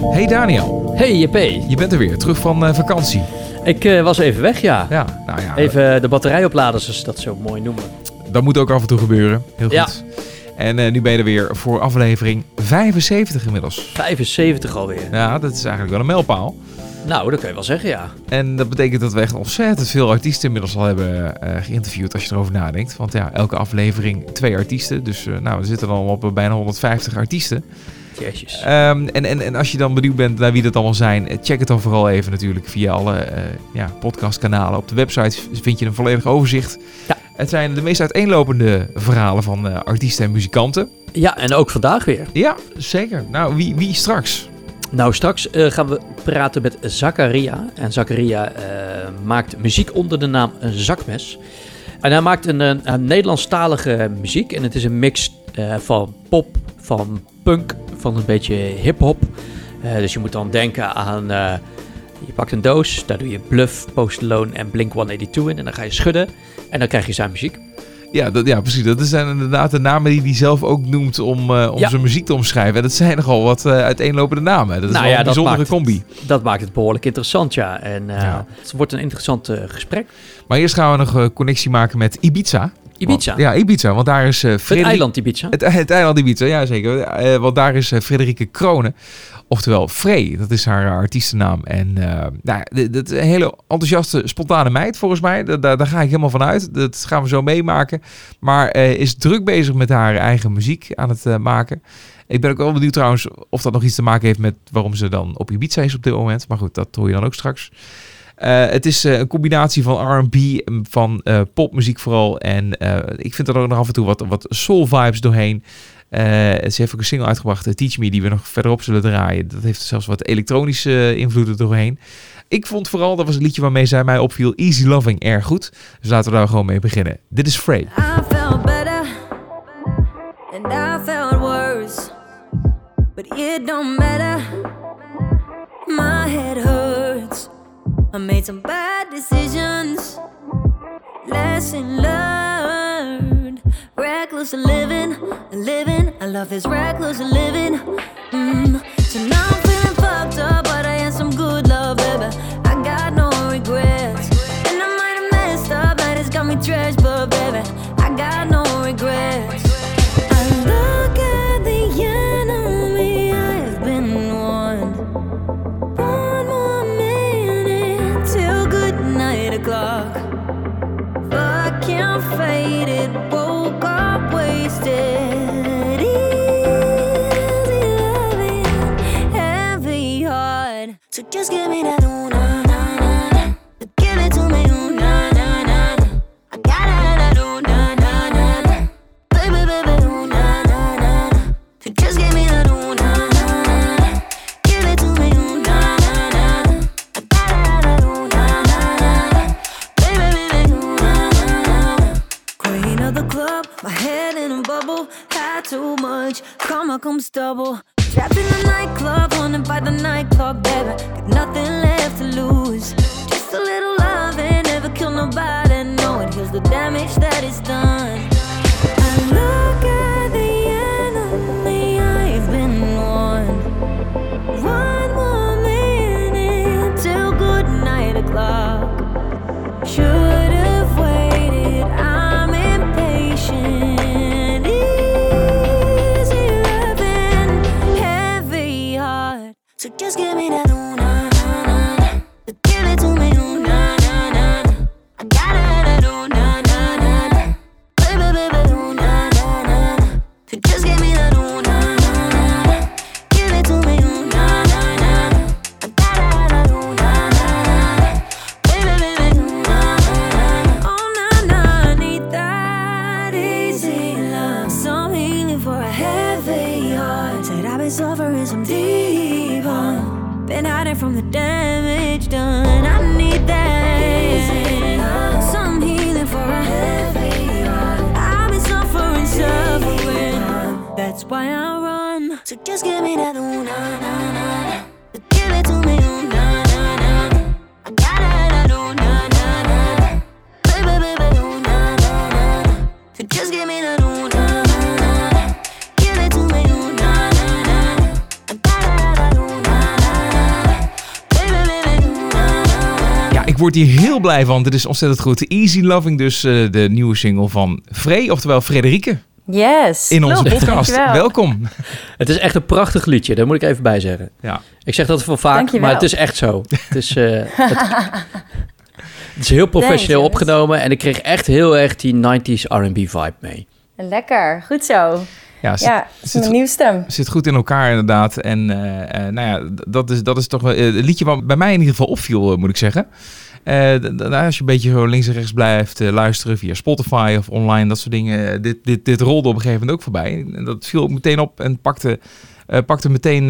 Hey Daniel, Hey JP, je bent er weer, terug van eh, vakantie. ik eh, was even weg, ja. Ja, nou ja, Even de batterij opladen, zoals ze dat zo mooi noemen. dat moet ook af en toe gebeuren. Heel goed. Ja. En eh, nu ben je er weer voor aflevering 75 inmiddels. 75 alweer. Ja, dat is eigenlijk wel een mijlpaal. Nou, dat kun je wel zeggen, ja. En dat betekent dat we echt ontzettend veel artiesten inmiddels al hebben geïnterviewd als je erover nadenkt. Want ja, elke aflevering twee artiesten. Dus nou, we zitten dan op bijna 150 artiesten. Jezus. Ehm, en, en, en als je dan benieuwd bent naar wie dat allemaal zijn, eh, check het dan vooral even natuurlijk via alle eh, ja, podcastkanalen. Op de website vind je een volledig overzicht. Ja. Het zijn de meest uiteenlopende verhalen van eh, artiesten en muzikanten. Ja, en ook vandaag weer. Ja, zeker. Nou, wie, wie straks? Nou, straks gaan we praten met Zakaria. En Zakaria maakt muziek onder de naam een zakmes. En hij maakt een, een, een Nederlandstalige muziek. En het is een mix van pop, van punk, van een beetje hip-hop. Eh, dus je moet dan denken aan. eh, je pakt een doos, daar doe je Bluff, Post Malone en Blink 182 in. En dan ga je schudden. En dan krijg je zijn muziek. Ja, dat, ja, precies. Dat zijn inderdaad de namen die hij zelf ook noemt om, eh, om Ja. zijn muziek te omschrijven. En dat zijn nogal wat eh, uiteenlopende namen. Dat is Nou wel ja, een dat bijzondere maakt- combi. Dat maakt het behoorlijk interessant, ja. En Ja. het wordt een interessant gesprek. Maar eerst gaan we nog een connectie maken met Ibiza. Ibiza. Want- ja, Ibiza. Want daar is eh het Frederik- eiland Ibiza. Het, het eiland Ibiza, ja zeker. Eh, want daar is eh, Frederike Kronen. Oftewel Frey, dat is haar artiestennaam. En nou, dat is een hele enthousiaste, spontane meid volgens mij. Daar, daar, ga ik helemaal van uit. Dat gaan we zo meemaken. Maar is druk bezig met haar eigen muziek aan het maken. Ik ben ook wel benieuwd trouwens of dat nog iets te maken heeft met waarom ze dan op Ibiza is op dit moment. Maar goed, dat hoor je dan ook straks. Eh, het is eh, een combinatie van R&B, van eh, popmuziek vooral. En ik vind er ook nog af en toe wat, wat soul vibes doorheen. Eh, ze heeft ook een single uitgebracht, Teach Me, die we nog verderop zullen draaien. Dat heeft zelfs wat elektronische invloeden doorheen. Ik vond vooral, dat was een liedje waarmee zij mij opviel, Easy Loving erg goed. Dus laten we daar gewoon mee beginnen. Dit is Frey. I felt better and I felt worse, but it don't matter. My head hurts. I made some bad decisions. Lesson learned. Reckless living, living. I love this reckless living. Mm. So now I'm feeling fucked up, but I had some good love, baby. I got no regrets. And I might have messed up, that it's got me trashed, Ik word hier heel blij van. Dit is ontzettend goed. Easy Loving dus eh, de nieuwe single van Frey, oftewel Frederike, Yes. in onze klopt. podcast. Dankjewel. Welkom. Het is echt een prachtig liedje, daar moet ik even bij zeggen. Ja. Ik zeg dat wel vaak, Dankjewel. maar het is echt zo. Het is, eh, het, het is heel professioneel Thanks, opgenomen en ik kreeg echt heel erg die 90s R&B vibe mee. Lekker. Goed zo. Ja, zit, Ja, het is zit- mijn nieuwste. zit goed in elkaar inderdaad. En eh, eh, nou ja, dat is, dat is toch wel het liedje wat bij mij in ieder geval opviel, moet ik zeggen. D- als je een beetje zo links en rechts blijft eh, luisteren via Spotify of online, dat soort dingen. eh, Dit, dit, dit rolde op een gegeven moment ook voorbij. En dat viel ook meteen op en pakte, pakte, meteen,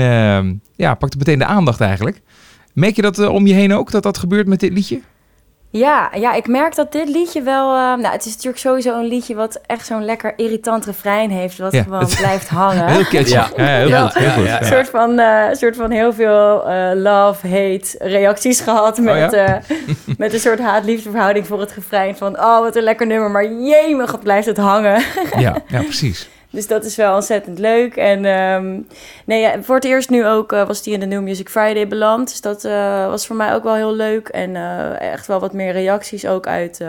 ja, pakte meteen de aandacht eigenlijk. Merk je dat om je heen ook, dat dat gebeurt met dit liedje? Ja, ja, ik merk dat dit liedje wel... eh, nou, het is natuurlijk sowieso een liedje wat echt zo'n lekker irritant refrein heeft... wat Ja, gewoon het- blijft hangen. Heel catchy. Ja. Ja, heel goed. Heel ja, goed. ja, Ja. Een soort van, eh, soort van heel veel eh, love, hate reacties gehad met, Oh ja? eh, met een soort haat-liefde verhouding voor het refrein van oh wat een lekker nummer, maar jemig wat blijft het hangen. Ja, ja, precies. Dus dat is wel ontzettend leuk. En ehm, nee, ja, voor het eerst nu ook eh, was die in de New Music Friday beland. Dus dat eh, was voor mij ook wel heel leuk. En eh, echt wel wat meer reacties ook uit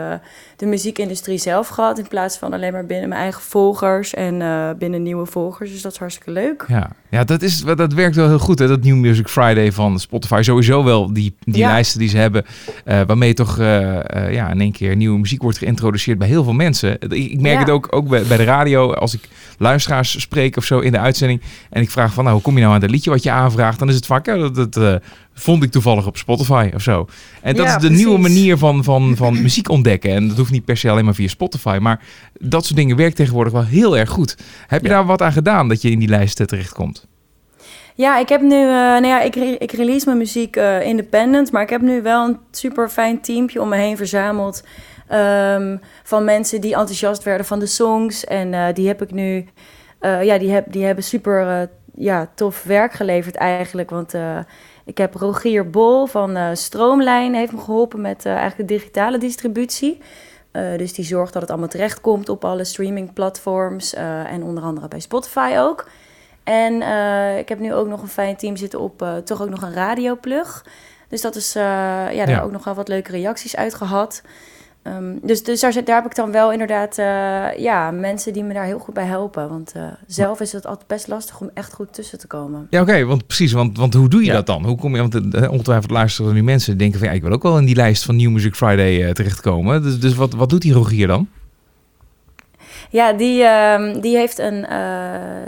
de muziekindustrie zelf gehad. In plaats van alleen maar binnen mijn eigen volgers en eh, binnen nieuwe volgers. Dus dat is hartstikke leuk. Ja, ja dat, is, dat werkt wel heel goed. Hè? Dat New Music Friday van Spotify. Sowieso wel die, die Ja. lijsten die ze hebben. eh, waarmee toch eh, ja, in één keer nieuwe muziek wordt geïntroduceerd bij heel veel mensen. Ik, merk Ja. het ook, ook bij, bij de radio. Als ik luisteraars spreek of zo in de uitzending. En ik vraag van nou, hoe kom je nou aan dat liedje wat je aanvraagt? Dan is het vaak, ja, dat, eh, vond ik toevallig op Spotify of zo. En dat Ja, is de precies. nieuwe manier van, van, van muziek ontdekken. En dat hoeft niet per se alleen maar via Spotify. Maar dat soort dingen werkt tegenwoordig wel heel erg goed. Heb je Ja. daar wat aan gedaan dat je in die lijsten terechtkomt? Ja, ik heb nu, eh, nou ja, ik, re- ik release mijn muziek eh, independent, maar ik heb nu wel een super fijn teampje om me heen verzameld ehm, van mensen die enthousiast werden van de songs. En eh, die heb ik nu, eh, ja, die, heb, die hebben super eh, ja, tof werk geleverd eigenlijk. Want eh, ik heb Rogier Bol van eh, Stroomlijn heeft me geholpen met eh, eigenlijk de digitale distributie. Eh, dus die zorgt dat het allemaal terechtkomt op alle streamingplatforms en onder andere bij Spotify ook. En ik heb nu ook nog een fijn team zitten op toch ook nog een radioplug. Dus dat is, ja, daar Ja. ook nog wel wat leuke reacties uit gehad. Ehm, dus dus daar, heb ik dan wel inderdaad eh, ja, mensen die me daar heel goed bij helpen. Want eh, zelf is het altijd best lastig om echt goed tussen te komen. Ja, oké, want precies, want, want hoe doe je Ja. dat dan? Hoe kom je, want eh, ongetwijfeld luisteren nu mensen die denken van ja, ik wil ook wel in die lijst van New Music Friday eh, terechtkomen. Dus, dus wat, wat doet die Rogier dan? Ja, die, ehm, die heeft een. eh,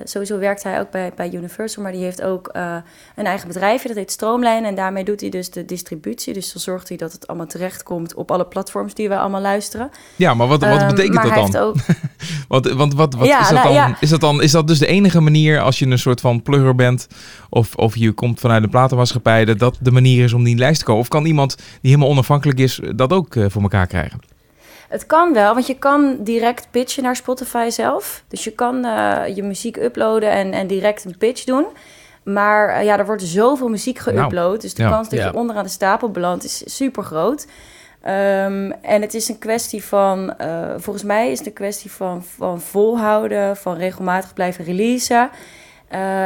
sowieso werkt hij ook bij, bij Universal, maar die heeft ook eh, een eigen bedrijfje. Dat heet Stroomlijn. En daarmee doet hij dus de distributie. Dus dan zorgt hij dat het allemaal terechtkomt op alle platforms die wij allemaal luisteren. Ja, maar wat, wat Ehm, betekent maar dat dan? ook. Want, want wat, wat Ja, is, dat nou, dan? ja. is dat dan? Is dat dus de enige manier als je een soort van plugger bent of, of je komt vanuit een platenmaatschappij dat dat de manier is om die lijst te komen? Of kan iemand die helemaal onafhankelijk is dat ook eh, voor elkaar krijgen? Het kan wel, want je kan direct pitchen naar Spotify zelf. Dus je kan eh, je muziek uploaden en, en direct een pitch doen. Maar eh, ja, er wordt zoveel muziek Nou, geüpload. dus de ja. kans dat Ja. je onderaan de stapel belandt is super groot. Ehm, en het is een kwestie van, eh, volgens mij is het een kwestie van, van volhouden, van regelmatig blijven releasen.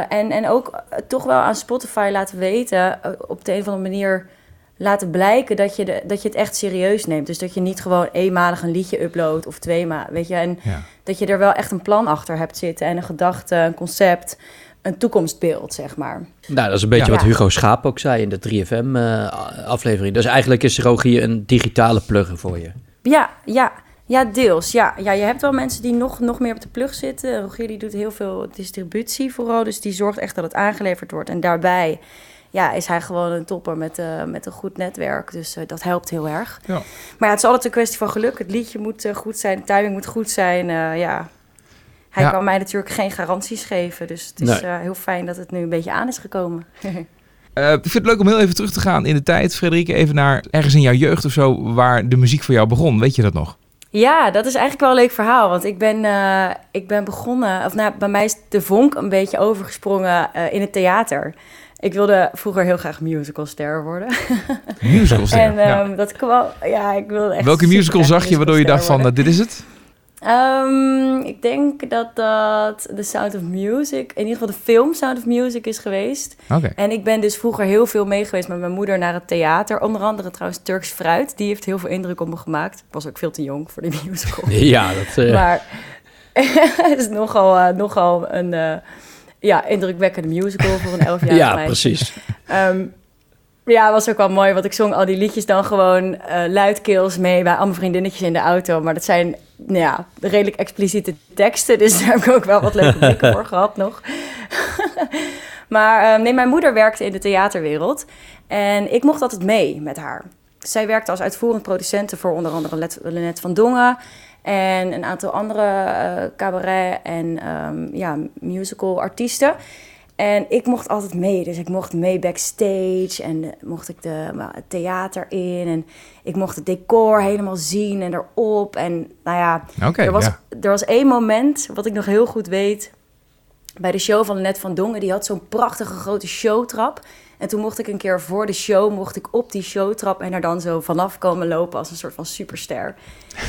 En, en ook toch wel aan Spotify laten weten, op de een of andere manier laten blijken dat je, de, dat je het echt serieus neemt. Dus dat je niet gewoon eenmalig een liedje uploadt of tweemaal, weet je. En Ja. dat je er wel echt een plan achter hebt zitten en een gedachte, een concept, een toekomstbeeld, zeg maar. Nou, dat is een beetje Ja. wat Hugo Schaap ook zei in de 3FM-aflevering. dus eigenlijk is Rogier een digitale plugger voor je. Ja, ja, ja, deels. Ja. ja, je hebt wel mensen die nog, nog meer op de plug zitten. Rogier die doet heel veel distributie vooral, dus die zorgt echt dat het aangeleverd wordt. En daarbij ja, is hij gewoon een topper met, eh, met een goed netwerk, dus eh, dat helpt heel erg. Ja. Maar ja, het is altijd een kwestie van geluk. Het liedje moet eh, goed zijn, de timing moet goed zijn. eh, ja. Hij Ja. kan mij natuurlijk geen garanties geven, dus het is Nee. eh, heel fijn dat het nu een beetje aan is gekomen. Eh, ik vind het leuk om heel even terug te gaan in de tijd, Frederike. Even naar ergens in jouw jeugd of zo, waar de muziek voor jou begon. Weet je dat nog? Ja, dat is eigenlijk wel een leuk verhaal. Want ik ben, eh, ik ben begonnen, of nou, bij mij is de vonk een beetje overgesprongen eh, in het theater. Ik wilde vroeger heel graag musicalster worden. Musicals. en ja. ehm, dat kwam, ja, ik wilde echt. Welke musical zag je waardoor je dacht van, musicalster dit is het? Ehm, ik denk dat dat The Sound of Music, in ieder geval de film Sound of Music is geweest. Oké. En ik ben dus vroeger heel veel mee geweest met mijn moeder naar het theater. Onder andere trouwens Turks Fruit. Die heeft heel veel indruk op me gemaakt. Ik was ook veel te jong voor die musical. Ja, dat... eh, Maar het is nogal, eh, nogal een eh, ja, indrukwekkende musical voor een elfjarig ja, meisje. precies. Ehm, ja, was ook wel mooi, want ik zong al die liedjes dan gewoon eh luidkeels mee bij al mijn vriendinnetjes in de auto. Maar dat zijn nou ja, redelijk expliciete teksten, dus daar heb ik ook wel wat leuke blikken voor gehad nog. maar eh, nee, mijn moeder werkte in de theaterwereld en ik mocht altijd mee met haar. Zij werkte als uitvoerend producenten voor onder andere Lennet van Dongen en een aantal andere eh, cabaret en ehm, ja, musical artiesten. En ik mocht altijd mee. Dus ik mocht mee backstage en mocht ik de, nou, het theater in. En ik mocht het decor helemaal zien en erop. En nou ja, er, was, ja. er was één moment, wat ik nog heel goed weet... bij de show van Net van Dongen. Die had zo'n prachtige grote showtrap. En toen mocht ik een keer voor de show... mocht ik op die showtrap en er dan zo vanaf komen lopen... als een soort van superster.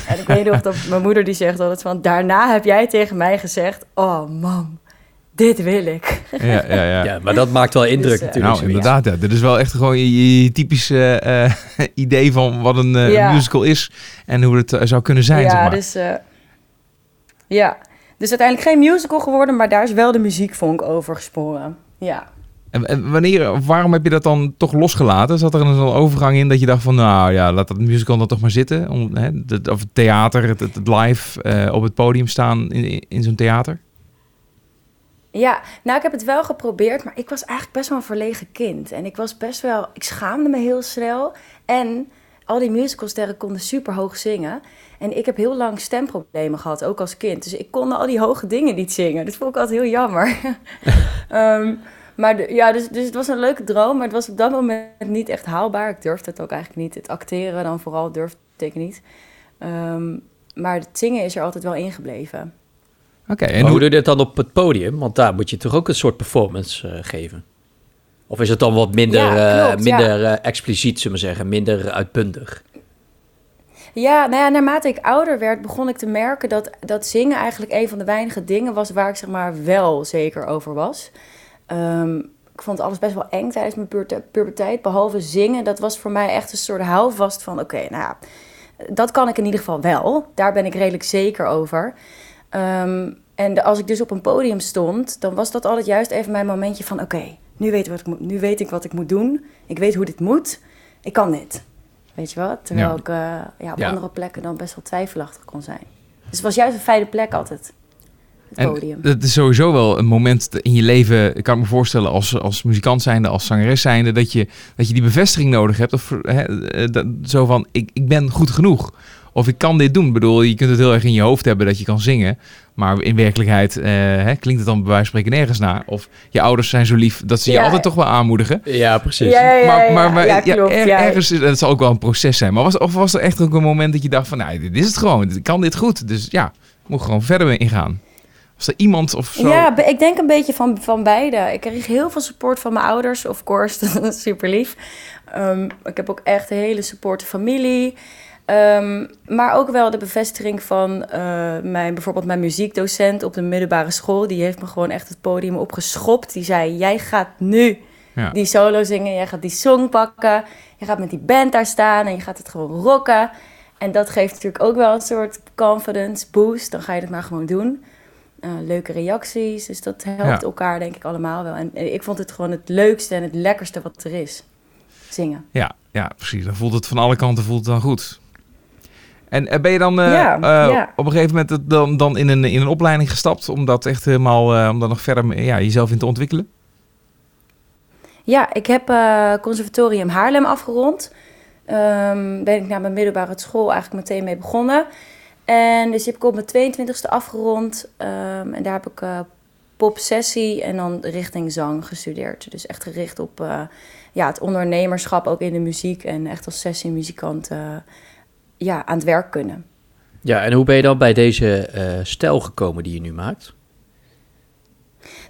En ik weet nog dat mijn moeder die zegt altijd van... daarna heb jij tegen mij gezegd... oh mam, dit wil ik. Ja, ja, ja. Ja, maar dat maakt wel indruk Dus, eh, natuurlijk. Nou, inderdaad. Ja. Dit is wel echt gewoon je, je typische eh, idee van wat een eh, Ja. musical is en hoe het zou kunnen zijn. ja, zeg maar. dus eh, ja. Dus uiteindelijk geen musical geworden, maar daar is wel de muziekvonk over gesprongen. Ja. En, wanneer, waarom heb je dat dan toch losgelaten? Zat er een overgang in dat je dacht van, nou ja, laat dat musical dan toch maar zitten? Om, hè, of theater, het, live eh, op het podium staan in, in zo'n theater? Ja, nou, ik heb het wel geprobeerd, maar ik was eigenlijk best wel een verlegen kind. En ik was best wel, ik schaamde me heel snel. En al die musicalsterren konden super hoog zingen. En ik heb heel lang stemproblemen gehad, ook als kind. Dus ik kon al die hoge dingen niet zingen. Dat vond ik altijd heel jammer. Ehm, maar de- ja, dus, dus het was een leuke droom, maar het was op dat moment niet echt haalbaar. Ik durfde het ook eigenlijk niet. Het acteren dan vooral durfde ik niet. Ehm, maar het zingen is er altijd wel ingebleven. Oké, en En hoe hoe, doe je dit dan op het podium? Want daar moet je toch ook een soort performance eh, geven? Of is het dan wat minder, Ja, eh, klopt, minder eh, expliciet, zullen we zeggen, minder uitbundig? Ja, nou ja, naarmate ik ouder werd, begon ik te merken dat, dat zingen eigenlijk een van de weinige dingen was waar ik zeg maar wel zeker over was. Ehm, ik vond alles best wel eng tijdens mijn puber- puberteit, behalve zingen. Dat was voor mij echt een soort houvast van, oké, nou ja, dat kan ik in ieder geval wel. Daar ben ik redelijk zeker over. Ehm, en de- als ik dus op een podium stond, dan was dat altijd juist even mijn momentje van, oké, nu, weet ik wat ik moet- nu weet ik wat ik moet doen. Ik weet hoe dit moet. Ik kan dit. Weet je wat? Terwijl Ja. ik eh, ja, op Ja. andere plekken dan best wel twijfelachtig kon zijn. Dus het was juist een fijne plek altijd. Het en podium. dat is sowieso wel een moment in je leven, ik kan ik me voorstellen als, als muzikant zijnde, als zangeres zijnde, dat je, dat je die bevestiging nodig hebt. Of hè, eh, dat, zo van, ik, ik ben goed genoeg. Of ik kan dit doen. Ik bedoel, je kunt het heel erg in je hoofd hebben dat je kan zingen. Maar in werkelijkheid eh, hè, klinkt het dan bij wijze van spreken nergens na. Of je ouders zijn zo lief dat ze je Ja. altijd toch wel aanmoedigen. Ja, precies. Ja, ja, ja, maar, ja, maar, maar klopt. er- ja. ergens, het zal ook wel een proces zijn. Maar was, of was er echt ook een moment dat je dacht van, nou, dit is het gewoon. Ik kan dit goed. Dus ja, ik moet gewoon verder mee ingaan. Was er iemand of zo? Ja, ik denk een beetje van, van beide. Ik kreeg heel veel support van mijn ouders, of course, dat is super lief. Ehm, ik heb ook echt een hele supporte familie. Ehm, maar ook wel de bevestiging van eh, mijn, bijvoorbeeld mijn muziekdocent op de middelbare school. Die heeft me gewoon echt het podium opgeschopt. Die zei, jij gaat nu Ja. die solo zingen, jij gaat die song pakken. Je gaat met die band daar staan en je gaat het gewoon rocken. En dat geeft natuurlijk ook wel een soort confidence boost. Dan ga je het maar gewoon doen. Eh, leuke reacties, dus dat helpt Ja. elkaar denk ik allemaal wel. En eh, ik vond het gewoon het leukste en het lekkerste wat er is. Zingen. Ja, ja, precies. Dan voelt het van alle kanten voelt het dan goed. En eh, ben je dan Ja, ja. op een gegeven moment dan, dan in, een, in een opleiding gestapt om dat echt helemaal, om daar nog verder ja, jezelf in te ontwikkelen? Ja, ik heb conservatorium Haarlem afgerond. Ehm ben ik na mijn middelbare school eigenlijk meteen mee begonnen. En dus die heb ik op mijn 22e afgerond. Ehm, en daar heb ik eh popsessie en dan richting zang gestudeerd. Dus echt gericht op eh, ja, het ondernemerschap ook in de muziek. En echt als sessiemuzikant eh, ja, aan het werk kunnen. Ja, en hoe ben je dan bij deze stijl gekomen die je nu maakt?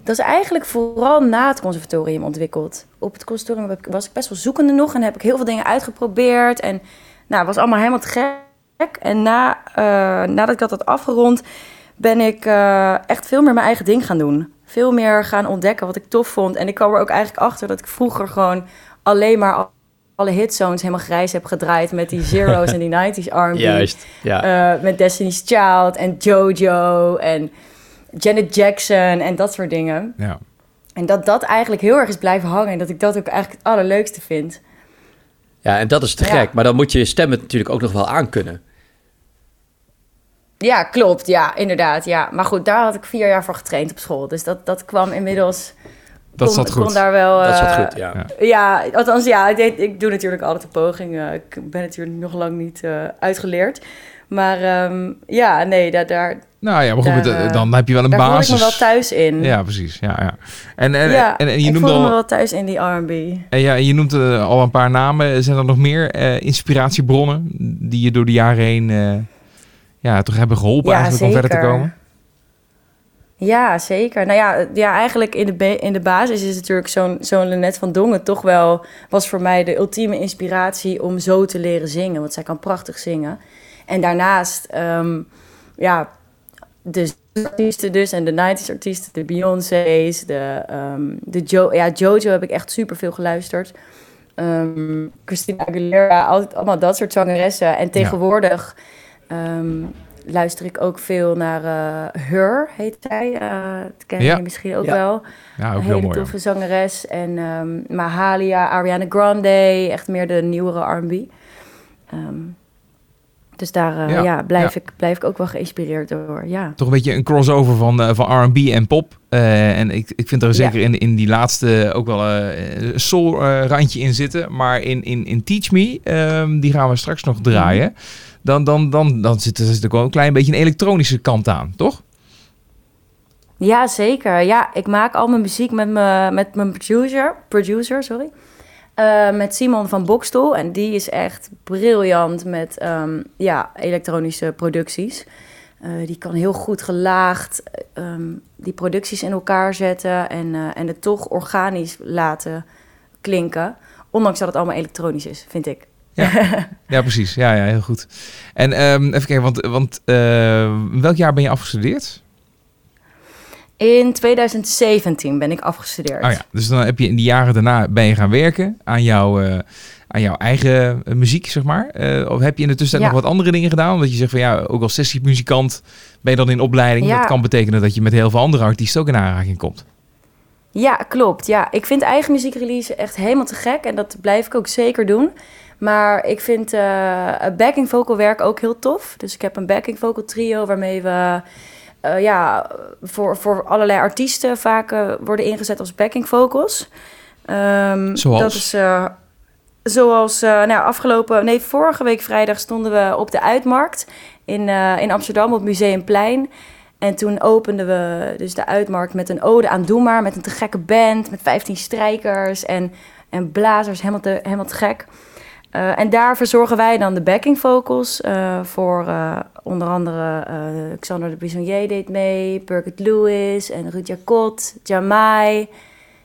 Dat is eigenlijk vooral na het conservatorium ontwikkeld. Op het conservatorium was ik best wel zoekende nog en heb ik heel veel dingen uitgeprobeerd. En nou, het was allemaal helemaal te gek. En na, eh, nadat ik dat had afgerond, ben ik eh, echt veel meer mijn eigen ding gaan doen. Veel meer gaan ontdekken wat ik tof vond. En ik kwam er ook eigenlijk achter dat ik vroeger gewoon alleen maar al- alle hitzones helemaal grijs heb gedraaid met die zeros en die 90s R&B. Juist, ja. Eh, met Destiny's Child en JoJo en Janet Jackson en dat soort dingen. Ja. En dat dat eigenlijk heel erg is blijven hangen en dat ik dat ook eigenlijk het allerleukste vind. ja, en dat is te Ja. gek. Maar dan moet je je stem het natuurlijk ook nog wel aankunnen. Ja, klopt. Ja, inderdaad. Ja. Maar goed, daar had ik vier jaar voor getraind op school. Dus dat, dat kwam inmiddels... Dat kon, zat goed. kon daar wel... Dat zat eh, goed, ja. ja. Althans ja, ik, deed- ik doe natuurlijk altijd een poging. Eh, ik ben natuurlijk nog lang niet eh, uitgeleerd. Maar ehm, ja, nee, daar, daar, Nou ja, maar goed, Daar, eh, dan heb je wel een daar voel ik basis. me wel thuis in. Ja, precies. Ja, ja. En, en, ja, en, en je ik voelde me al, wel thuis in die R&B. en ja, je noemt al een paar namen. Zijn er nog meer eh, inspiratiebronnen die je door de jaren heen eh, ja, toch hebben geholpen Ja, eigenlijk om verder te komen? Ja, zeker. Nou ja, ja eigenlijk in de, in de basis is natuurlijk zo'n zo'n Lynette van Dongen toch wel... was voor mij de ultieme inspiratie om zo te leren zingen. Want zij kan prachtig zingen. En daarnaast, ehm, ja, de artiesten dus en de 90s artiesten, de Beyoncé's, de, ehm, de jo ja, Jojo heb ik echt super veel geluisterd. Ehm, Christina Aguilera, altijd, allemaal dat soort zangeressen. En tegenwoordig ehm, luister ik ook veel naar eh Her, heet zij. Eh dat ken Ja. je misschien ook Ja. wel. Ja, ook Een heel hele mooi. hoor. toffe zangeres. En ehm, Mahalia, Ariana Grande, echt meer de nieuwere R&B. Ehm, dus daar eh, Ja, ja, blijf, ja. Ik, blijf ik ook wel geïnspireerd door. Ja. Toch een beetje een crossover van, eh, van R&B en pop. Eh, en ik, ik vind er zeker in, in die laatste ook wel eh, een soul eh, randje in zitten. Maar in, in, in Teach Me, ehm, die gaan we straks nog draaien. Dan, dan, dan, dan zit er, zit er wel een klein beetje een elektronische kant aan, toch? ja, zeker. Ja, ik maak al mijn muziek met, me, met mijn producer, producer sorry. Eh, met Simon van Bokstoel. En die is echt briljant met ehm, ja, elektronische producties. Eh, die kan heel goed gelaagd ehm, die producties in elkaar zetten en, eh, en het toch organisch laten klinken. Ondanks dat het allemaal elektronisch is, vind ik. Ja, precies. Ja, ja heel goed. En ehm, even kijken, want, want eh, welk jaar ben je afgestudeerd? In 2017 ben ik afgestudeerd. Oh ja, dus dan heb je in die jaren daarna ben je gaan werken aan, jouw eh, aan jouw eigen eh, muziek, zeg maar. Eh, of heb je in de tussentijd Ja. nog wat andere dingen gedaan? Omdat je zegt van ja, ook als sessiemuzikant ben je dan in opleiding. Ja. Dat kan betekenen dat je met heel veel andere artiesten ook in aanraking komt. Ja, klopt. Ja, ik vind eigen muziekrelease echt helemaal te gek en dat blijf ik ook zeker doen. Maar ik vind eh backing vocal werk ook heel tof. Dus ik heb een backing vocal trio waarmee we eh, ja, voor, voor allerlei artiesten vaak eh, worden ingezet als backing vocals. Ehm, Zoals? Dat is zoals nou, afgelopen, nee, vorige week vrijdag stonden we op de Uitmarkt in, in Amsterdam op Museumplein. En toen openden we dus de uitmarkt met een ode aan Doe Maar. Met een te gekke band, met 15 strijkers en, en blazers, helemaal te, helemaal te gek. Eh, en daar verzorgen wij dan de backing vocals eh, voor eh, onder andere Xander de Bisonnier deed mee, Birgit Lewis en Ruud Jacot, Jamai.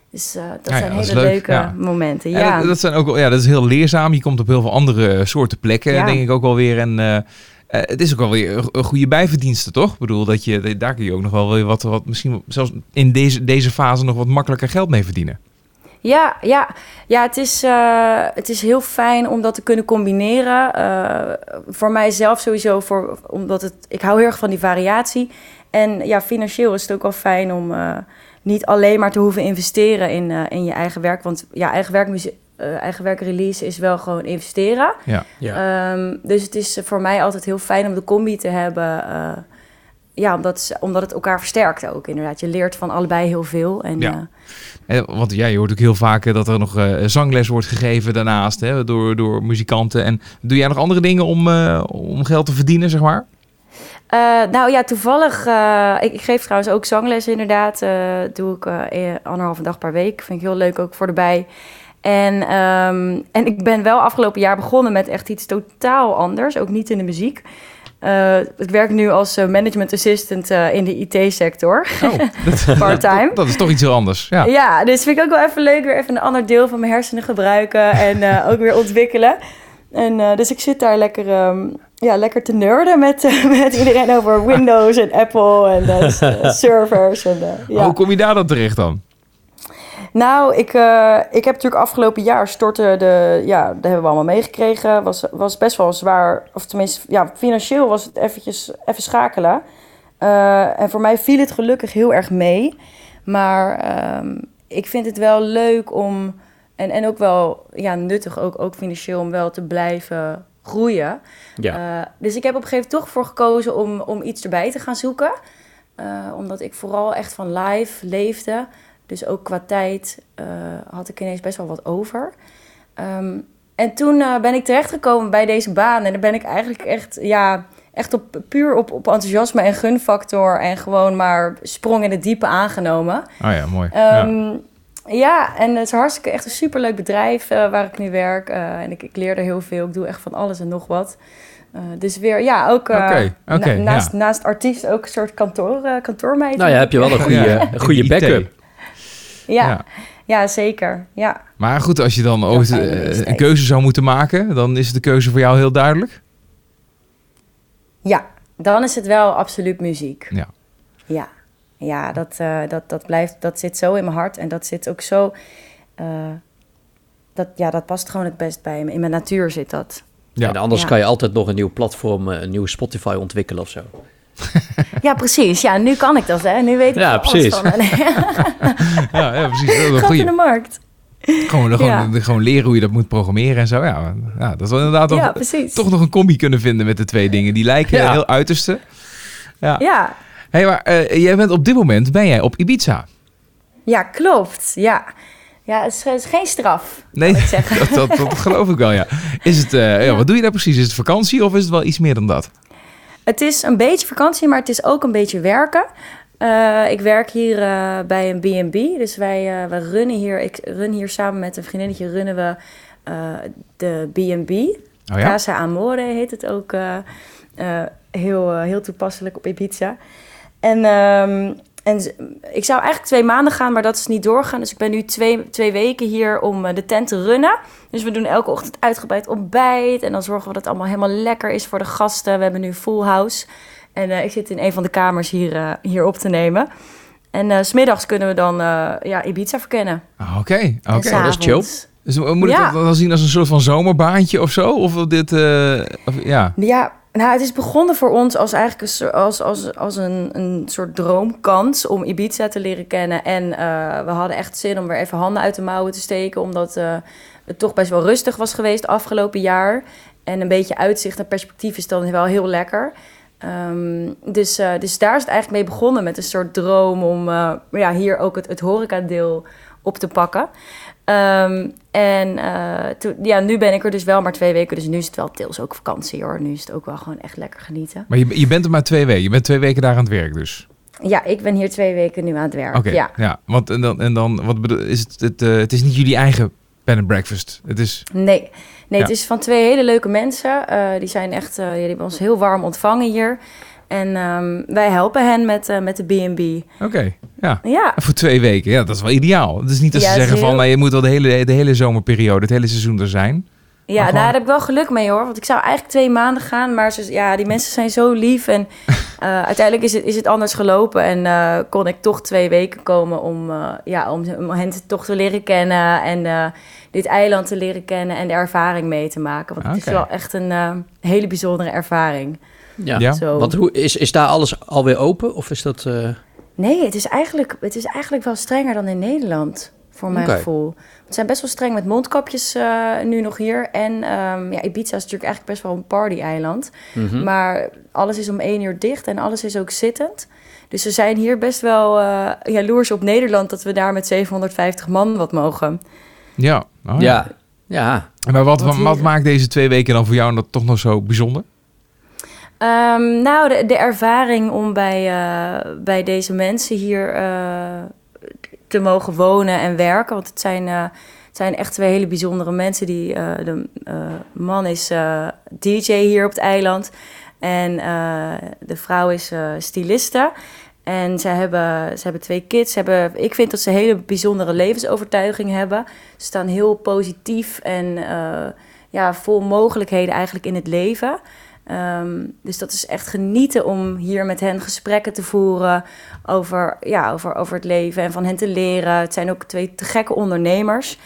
Dus dat Ja, zijn hele leuk, leuke ja. momenten. En Ja. dat, dat, zijn ook, ja, dat is heel leerzaam. Je komt op heel veel andere soorten plekken, denk ik ook wel weer. En het is ook wel weer een- een goede bijverdienste, toch? Ik bedoel, dat je, daar kun je ook nog wel weer wat, wat misschien zelfs in deze, deze fase nog wat makkelijker geld mee verdienen. Ja, ja. ja het, is, eh, het is heel fijn om dat te kunnen combineren. Eh, voor mijzelf sowieso, voor, omdat het, ik hou heel erg van die variatie. En ja, financieel is het ook wel fijn om eh, niet alleen maar te hoeven investeren in, eh, in je eigen werk. Want ja, eigen werk, eigen werk release is wel gewoon investeren. Ja. Ja. Ehm, dus het is voor mij altijd heel fijn om de combi te hebben. Ja, omdat, omdat het elkaar versterkt ook inderdaad. Je leert van allebei heel veel. En, Ja. eh, Eh, Want ja, je hoort ook heel vaak eh, dat er nog zangles wordt gegeven daarnaast hè, door, door muzikanten. En doe jij nog andere dingen om, om geld te verdienen, zeg maar? Nou ja, toevallig. ik, ik geef trouwens ook zangles inderdaad. doe ik eh, anderhalve dag per week. Vind ik heel leuk ook voor de bij. En, ehm, en ik ben wel afgelopen jaar begonnen met echt iets totaal anders. Ook niet in de muziek. Eh, ik werk nu als eh, management assistant eh, in de IT-sector. Oh, dat, Part-time. dat is toch iets heel anders. Ja. Ja. dus vind ik ook wel even leuk. Weer even een ander deel van mijn hersenen gebruiken. En ook weer ontwikkelen. En dus ik zit daar lekker, um, ja, lekker te nerden met, met iedereen over Windows en Apple en servers. En, ja. Hoe kom je daar dan terecht dan? Nou, ik, ik heb natuurlijk afgelopen jaar storten de... Ja, dat hebben we allemaal meegekregen. Was, was best wel zwaar. Of tenminste, ja, financieel was het eventjes even schakelen. en voor mij viel het gelukkig heel erg mee. Maar um, ik vind het wel leuk om en, en ook wel ja, nuttig, ook, ook financieel, om wel te blijven groeien. Ja. Uh, dus ik heb op een gegeven moment toch voor gekozen om, om iets erbij te gaan zoeken. Omdat ik vooral echt van live leefde. Dus ook qua tijd uh, had ik ineens best wel wat over. Um, en toen ben ik terechtgekomen bij deze baan. En dan ben ik eigenlijk echt, ja, echt op, puur op, op enthousiasme en gunfactor. En gewoon maar sprong in het diepe aangenomen. Oh ja, mooi. Um, ja. Ja, en het is hartstikke echt een superleuk bedrijf uh, waar ik nu werk. Uh, en ik, ik, leer er heel veel. Ik doe echt van alles en nog wat. Uh, dus weer, ja, ook okay, okay, na, naast, ja. naast artiest ook een soort kantoor, kantoormeid. Nou ja, heb je wel een goede, ja. een goede backup. Ja. ja. Ja. zeker. Ja. Maar goed, als je dan ooit een keuze zou moeten maken, dan is de keuze voor jou heel duidelijk? Ja, dan is het wel absoluut muziek. Ja. Ja ja, dat, uh, dat, dat, blijft, dat zit zo in mijn hart. En dat zit ook zo. Uh, dat, ja, dat past gewoon het best bij me. In mijn natuur zit dat. Ja. En anders ja. kan je altijd nog een nieuw platform, een nieuwe Spotify ontwikkelen of zo. Ja, precies. Ja, nu kan ik dat, hè. Nu weet ik ja, precies. van. ja, ja, precies. Dat is een in de markt. Gewoon, gewoon, ja. gewoon leren hoe je dat moet programmeren en zo. Ja, ja dat is inderdaad ja, toch nog een combi kunnen vinden met de twee dingen. Die lijken heel uiterste. Ja. ja, hey, maar uh, jij bent op dit moment ben jij op Ibiza. Ja, klopt. Ja. Ja, het is, het is geen straf. Nee, dat, dat, dat, geloof ik wel, ja. Is het, uh, wat doe je daar precies? Is het vakantie of is het wel iets meer dan dat? Het is een beetje vakantie, maar het is ook een beetje werken. Uh, ik werk hier uh, bij een B&B, dus wij, wij runnen hier, ik run hier samen met een vriendinnetje, runnen we de B&B. Oh, ja? Casa Amore heet het ook, heel, heel toepasselijk op Ibiza. En, um, en ik zou eigenlijk twee maanden gaan, maar dat is niet doorgaan. Dus ik ben nu twee, twee weken hier om de tent te runnen. Dus we doen elke ochtend uitgebreid ontbijt. En dan zorgen we dat het allemaal helemaal lekker is voor de gasten. We hebben nu full house. En uh, ik zit in een van de kamers hier, uh, hier op te nemen. En uh, smiddags kunnen we dan ja, Ibiza verkennen. Oké, oké. Okay. Dat is chill. Dus moet ik ja. dat dan zien als een soort van zomerbaantje of zo? Of dit, of, ja... Ja, nou, het is begonnen voor ons als eigenlijk een, als, als, als een, een soort droomkans om Ibiza te leren kennen. En uh, we hadden echt zin om weer even handen uit de mouwen te steken, omdat uh, het toch best wel rustig was geweest afgelopen jaar. En een beetje uitzicht en perspectief is dan wel heel lekker. Um, dus, uh, dus daar is het eigenlijk mee begonnen met een soort droom om ja, hier ook het, het horecadeel op te pakken. Um, en uh, toen, ja, nu ben ik er dus wel maar twee weken. Dus nu is het wel deels ook vakantie hoor. Nu is het ook wel gewoon echt lekker genieten. Maar je, je bent er maar twee weken. Je bent twee weken daar aan het werk dus. Ja, ik ben hier twee weken nu aan het werk. Oké, ja. ja. Want en dan, en dan wat bedoel, is het, het, uh, het is niet jullie eigen bed and breakfast. Het is... Nee, nee ja. het is van twee hele leuke mensen. Uh, die zijn echt, uh, die hebben ons heel warm ontvangen hier. En um, wij helpen hen met, uh, met de B&B. Oké, okay, ja. ja. Voor twee weken, ja, dat is wel ideaal. Het is niet dat ja, ze zeggen heel... van, nou, je moet wel de hele, de hele zomerperiode, het hele seizoen er zijn. Ja, gewoon... daar heb ik wel geluk mee hoor. Want ik zou eigenlijk twee maanden gaan. Maar ze, ja, die mensen zijn zo lief. En uh, uiteindelijk is het, is het anders gelopen. En uh, kon ik toch twee weken komen om, ja, om, om hen toch te leren kennen. En dit eiland te leren kennen. En de ervaring mee te maken. Want okay. het is wel echt een hele bijzondere ervaring. Ja, ja. Zo. want hoe, is, is daar alles alweer open? Of is dat... Uh... Nee, het is, eigenlijk, het is eigenlijk wel strenger dan in Nederland, voor mijn okay. gevoel. We zijn best wel streng met mondkapjes uh, nu nog hier. En um, ja, Ibiza is natuurlijk eigenlijk best wel een party-eiland. Mm -hmm. Maar alles is om één uur dicht en alles is ook zittend. Dus we zijn hier best wel uh, jaloers op Nederland... dat we daar met 750 man wat mogen. Ja, oh, ja. ja. ja. Maar wat, wat, wat maakt deze twee weken dan voor jou dat toch nog zo bijzonder? Um, nou, de, de, ervaring om bij, uh, bij deze mensen hier uh, te mogen wonen en werken. Want het zijn, uh, het zijn echt twee hele bijzondere mensen. Die, de man is DJ hier op het eiland. En de vrouw is styliste. En ze hebben, ze hebben twee kids. Ze hebben, ik vind dat ze een hele bijzondere levensovertuiging hebben. Ze staan heel positief en ja, vol mogelijkheden eigenlijk in het leven. Ehm, dus dat is echt genieten om hier met hen gesprekken te voeren over, ja, over, over het leven en van hen te leren. Het zijn ook twee te gekke ondernemers.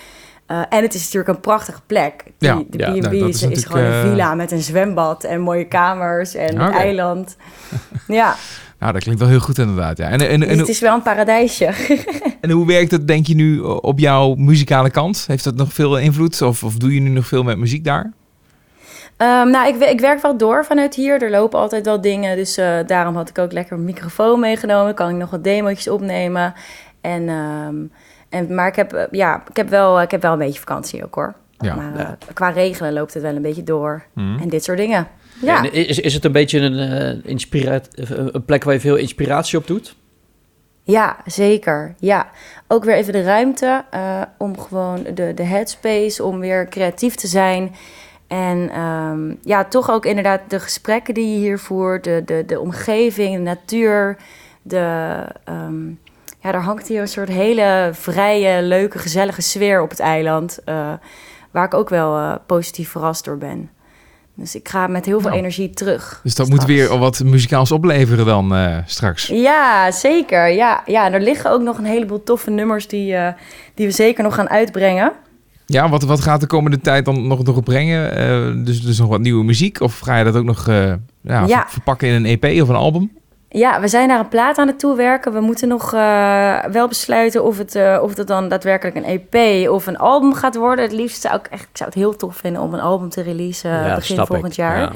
Uh, en het is natuurlijk een prachtige plek. Die, Ja, de ja, B&B nou, dat is, is is gewoon een natuurlijk, villa met een zwembad en mooie kamers en een eiland. Ja, Nou, dat klinkt wel heel goed inderdaad. Ja. En, en, dus en, het is wel een paradijsje. en hoe werkt het, denk je nu, op jouw muzikale kant? Heeft dat nog veel invloed? Of, of doe je nu nog veel met muziek daar? Ehm, nou, ik, ik werk wel door vanuit hier. Er lopen altijd wel dingen. Dus eh, daarom had ik ook lekker een microfoon meegenomen. Kan ik nog wat demootjes opnemen. En, ehm, en, maar ik heb, eh, ja, ik, heb wel, ik heb wel een beetje vakantie ook hoor. Ja. maar eh, Ja. qua regelen loopt het wel een beetje door. Mhm. En dit soort dingen. Ja, En is, is het een beetje een, eh, inspira- een plek waar je veel inspiratie op doet? ja zeker. Ja. Ook weer even de ruimte eh, om gewoon de, de headspace, om weer creatief te zijn. En ehm, ja, toch ook inderdaad de gesprekken die je hier voert, de, de, de omgeving, de natuur. De, ehm, ja, er hangt hier een soort hele vrije, leuke, gezellige sfeer op het eiland. eh, waar ik ook wel eh, positief verrast door ben. Dus ik ga met heel veel Nou. energie terug. Dus dat moet weer wat muzikaals opleveren dan eh, straks. Ja, zeker. Ja, ja, en er liggen ook nog een heleboel toffe nummers die, die we zeker nog gaan uitbrengen. Ja, wat, wat gaat de komende tijd dan nog, nog brengen? Eh, dus, dus nog wat nieuwe muziek? Of ga je dat ook nog eh, ja, Ja. ver- verpakken in een EP of een album? Ja, we zijn naar een plaat aan het toewerken. We moeten nog eh, wel besluiten of het, eh, of het dan daadwerkelijk een EP of een album gaat worden. Het liefst zou ik echt, ik zou het heel tof vinden om een album te releasen begin volgend ik. jaar. Ja.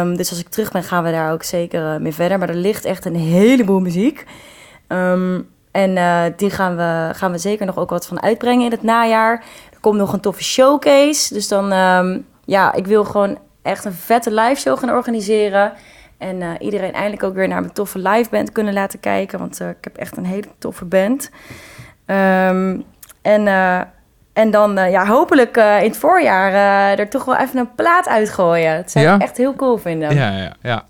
Ehm, dus als ik terug ben, gaan we daar ook zeker mee verder. Maar er ligt echt een heleboel muziek. Ehm, en eh, die gaan we, gaan we zeker nog ook wat van uitbrengen in het najaar. Er komt nog een toffe showcase. Dus dan, ehm, ja, ik wil gewoon echt een vette live show gaan organiseren. En eh, iedereen eindelijk ook weer naar mijn toffe live band kunnen laten kijken. Want eh, ik heb echt een hele toffe band. Ehm, en, en dan ja, hopelijk in het voorjaar er toch wel even een plaat uitgooien. Dat zou Ja? ik echt heel cool vinden. Ja, ja, ja.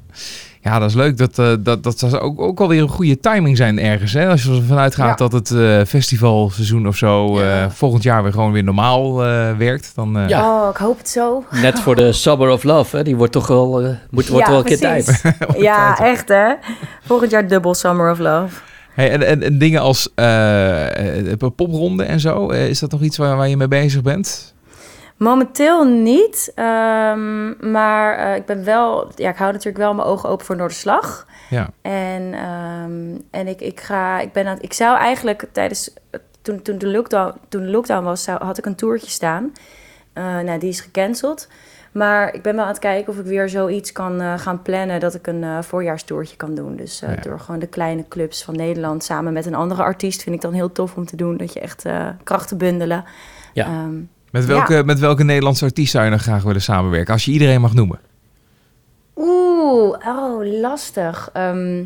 Ja, dat is leuk. Dat, eh, dat, dat zou ook, ook alweer een goede timing zijn ergens. Hè? Als je ervan uitgaat Ja. dat het eh, festivalseizoen of zo eh, Ja. volgend jaar weer gewoon weer normaal eh, werkt. Dan, eh, Ja. Oh, ik hoop het zo. Net voor de Summer of Love, hè? die wordt toch wel, moet, wordt Ja, wel een keer tijd. ja, echt hè. Volgend jaar dubbel Summer of Love. Hey, en, en, en dingen als popronde en zo, eh, is dat nog iets waar, waar je mee bezig bent? Momenteel niet. ehm, maar eh, ik ben wel... Ja, ik hou natuurlijk wel mijn ogen open voor Noorderslag. Ja. En, ehm, en ik, ik ga... Ik, ben aan, ik zou eigenlijk tijdens... Toen, toen, de lockdown, toen de lockdown was, zou, had ik een toertje staan. Eh, nou, die is gecanceld. Maar ik ben wel aan het kijken of ik weer zoiets kan eh, gaan plannen... dat ik een eh voorjaarstoertje kan doen. Dus Ja. door gewoon de kleine clubs van Nederland... samen met een andere artiest vind ik dan heel tof om te doen. Dat je echt krachten bundelen. Ja. Ehm, Met welke, met welke Nederlandse artiest zou je dan graag willen samenwerken? Als je iedereen mag noemen. Oeh, oh, lastig. Ehm,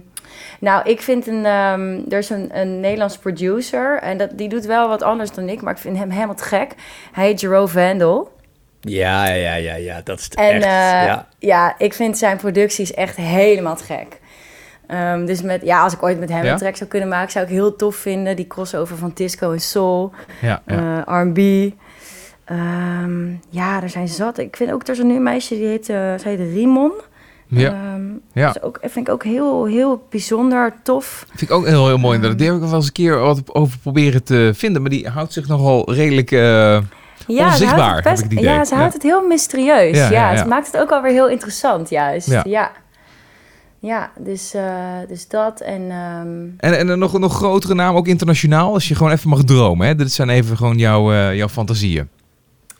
nou, ik vind een... ehm, er is een, een Nederlands producer... en dat, die doet wel wat anders dan ik... maar ik vind hem helemaal te gek. Hij heet Jero Vandal. Ja, ja, ja, ja, dat is En echt. eh, ja. ja. ik vind zijn producties echt helemaal te gek. Ehm, dus met, ja, als ik ooit met hem Ja? een track zou kunnen maken... zou ik heel tof vinden. Die crossover van disco en soul, Ja, ja. eh, R&B... Ehm, ja, er zijn zat. Ik vind ook, er is een nu meisje die heet, eh zij heet Rimon. ja. Ehm, Ja. Dat is ook, vind ik ook heel, heel bijzonder, tof. Vind ik ook heel, heel mooi. inderdaad. Die heb ik wel eens een keer wat over proberen te vinden. Maar die houdt zich nogal redelijk... eh, Ja, Onzichtbaar, ze heb best, ik. Ja, ze Ja. houdt het heel mysterieus. Ja, Ja, ja, ja. Het maakt het ook alweer heel interessant, juist. Ja. Ja, ja. dus, eh, dus dat en... ehm, En, en een nog, nog grotere naam, ook internationaal. Als je gewoon even mag dromen. Hè? Dit zijn even gewoon jouw, eh, jouw fantasieën.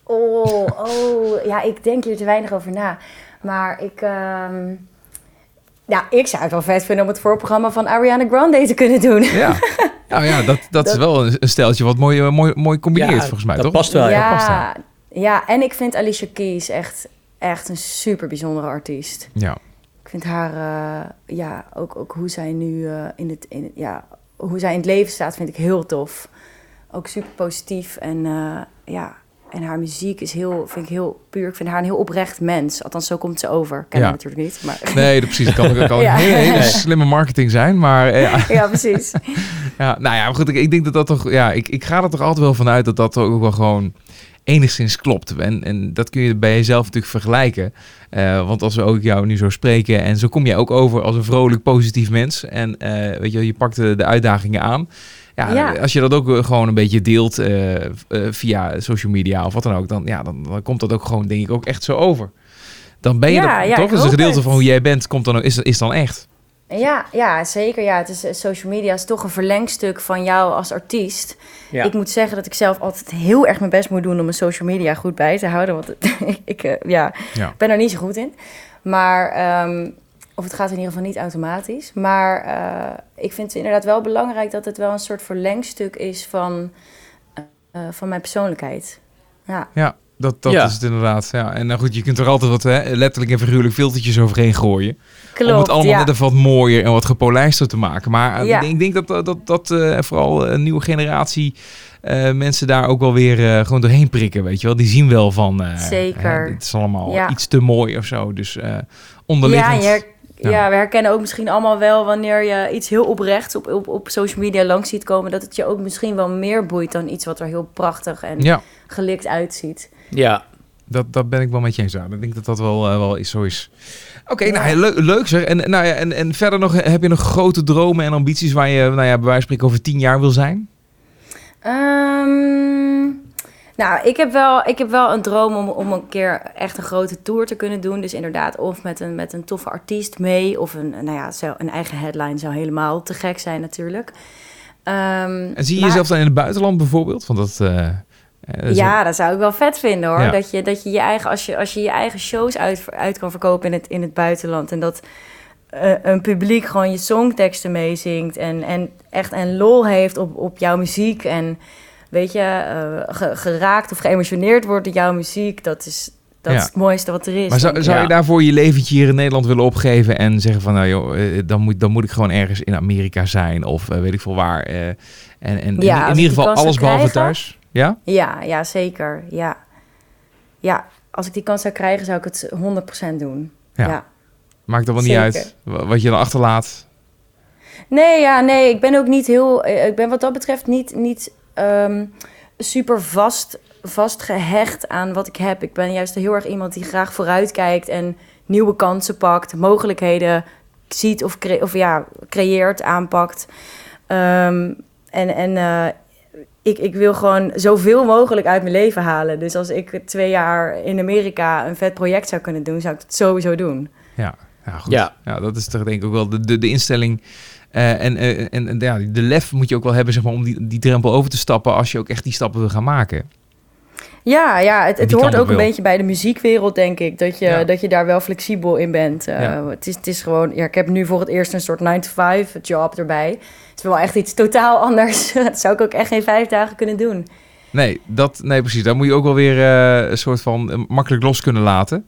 Oh, oh, ja, ik denk hier te weinig over na. Maar ik... ehm, ja, ik zou het wel vet vinden om het voorprogramma van Ariana Grande te kunnen doen. Ja, nou ja, dat, dat, is Dat- wel een, steltje wat mooi, eh, mooi, mooi combineert Ja, volgens mij, dat toch? past wel, ja. past ja, ja, en ik vind Alicia Keys echt, echt een super bijzondere artiest. Ja. Ik vind haar, eh, ja, ook, ook hoe zij nu eh, in, het, in ja, hoe zij in het leven staat, vind ik heel tof. Ook super positief en eh, ja, en haar muziek is heel, vind ik heel puur. Ik vind haar een heel oprecht mens. Althans, zo komt ze over. Ik ken Ja. natuurlijk niet, maar Nee, dat- precies. Het kan, kan Ja. een hele, hele slimme marketing zijn. Maar eh, ja, ja, precies. ja, nou ja, maar goed. Ik, ik denk dat dat toch... Ja, ik, ik ga er toch altijd wel vanuit dat dat ook wel gewoon enigszins klopt. En, en dat kun je bij jezelf natuurlijk vergelijken. Eh, want als we ook jou nu zo spreken en zo kom je ook over als een vrolijk, positief mens. En eh, weet je, je pakt de, de uitdagingen aan. Ja, Ja. als je dat ook eh, gewoon een beetje deelt eh, eh, via social media of wat dan ook, dan, ja, dan, dan komt dat ook gewoon, denk ik, ook echt zo over. Dan ben je Ja, er, ja, toch? Dus een gedeelte het. van hoe jij bent, komt dan, ook- is, is dan echt. Ja, ja, zeker. Ja, het is, social media is toch een verlengstuk van jou als artiest. Ja. Ik moet zeggen dat ik zelf altijd heel erg mijn best moet doen om mijn social media goed bij te houden. Want ik ja, Ja. ben er niet zo goed in. Maar, ehm, of het gaat in ieder geval niet automatisch. Maar eh, ik vind het inderdaad wel belangrijk dat het wel een soort verlengstuk is van, eh, van mijn persoonlijkheid. Ja, Ja, dat, dat Ja. is het inderdaad. Ja. En nou goed, je kunt er altijd wat hè, letterlijk en figuurlijk filtertjes overheen gooien. klopt. om het allemaal ja. net even wat mooier en wat gepolijster te maken. Maar eh, Ja. ik denk, ik denk dat, dat, dat eh, vooral een nieuwe generatie eh, mensen daar ook wel weer eh, gewoon doorheen prikken, weet je wel. Die zien wel van... eh, Zeker. hè, dit is allemaal Ja. iets te mooi of zo. Dus eh onderliggend... Ja, Ja. ja. we herkennen ook misschien allemaal wel wanneer je iets heel oprechts op, op, op social media langs ziet komen, dat het je ook misschien wel meer boeit dan iets wat er heel prachtig en Ja, gelikt uitziet. Ja, dat, dat ben ik wel met je eens. Ja. Ik denk dat dat wel, eh, wel is, zo is. Oké, Ja. nou leuk, leuk zeg. En, nou ja, en, en verder nog, heb je nog grote dromen en ambities waar je, nou ja, bij wijze van spreken over tien jaar wil zijn? Ehm, nou, ik heb wel, ik heb wel een droom om, om een keer echt een grote tour te kunnen doen. Dus inderdaad, of met een, met een toffe artiest mee, of een, nou ja, zo, een eigen headline zou helemaal te gek zijn natuurlijk. Ehm, En zie je maar- jezelf dan in het buitenland bijvoorbeeld? Want dat... eh, eh, Ja, dat zou ik wel vet vinden hoor. Ja. Dat je dat je, je eigen, als je, als je je eigen shows uit, uit kan verkopen in het, in het buitenland. En dat eh, een publiek gewoon je songteksten meezingt. En, en echt een lol heeft op, op jouw muziek. En weet je, eh, ge- geraakt of geëmotioneerd wordt door jouw muziek. Dat is, dat Ja. is het mooiste wat er is. Maar zou, zou je Ja. daarvoor je leventje hier in Nederland willen opgeven en zeggen van nou joh, eh, dan moet, dan moet ik gewoon ergens in Amerika zijn of eh, weet ik veel waar. eh, en en Ja, in, ieder geval alles behalve krijgen. thuis. Ja? Ja, ja, zeker. Ja. ja, als ik die kans zou krijgen, zou ik het 100% doen. Ja. ja. Maakt er wel niet Zeker. uit wa- wat je dan achterlaat. Nee, ja, nee, ik ben ook niet heel. Ik ben wat dat betreft niet, niet ehm, super vast, vastgehecht aan wat ik heb. Ik ben juist heel erg iemand die graag vooruit kijkt en nieuwe kansen pakt, mogelijkheden ziet of, cre- of ja, creëert, aanpakt. Ehm, en en eh, ik, ik wil gewoon zoveel mogelijk uit mijn leven halen. Dus als ik twee jaar in Amerika een vet project zou kunnen doen, zou ik het sowieso doen. Ja, ja goed. Ja. Ja. dat is toch denk ik ook wel de, de, de instelling. Eh, en eh, en, en ja, de lef moet je ook wel hebben zeg maar, om die, die drempel over te stappen als je ook echt die stappen wil gaan maken. Ja, ja het, het hoort ook een beetje bij de muziekwereld, denk ik. Dat je, Ja. dat je daar wel flexibel in bent. Eh, Ja. het, is, het is gewoon... Ja, ik heb nu voor het eerst een soort 9-to-5 job erbij. Het is wel echt iets totaal anders. dat zou ik ook echt geen vijf dagen kunnen doen. Nee, dat, nee precies. Daar moet je ook wel weer een soort van makkelijk los kunnen laten.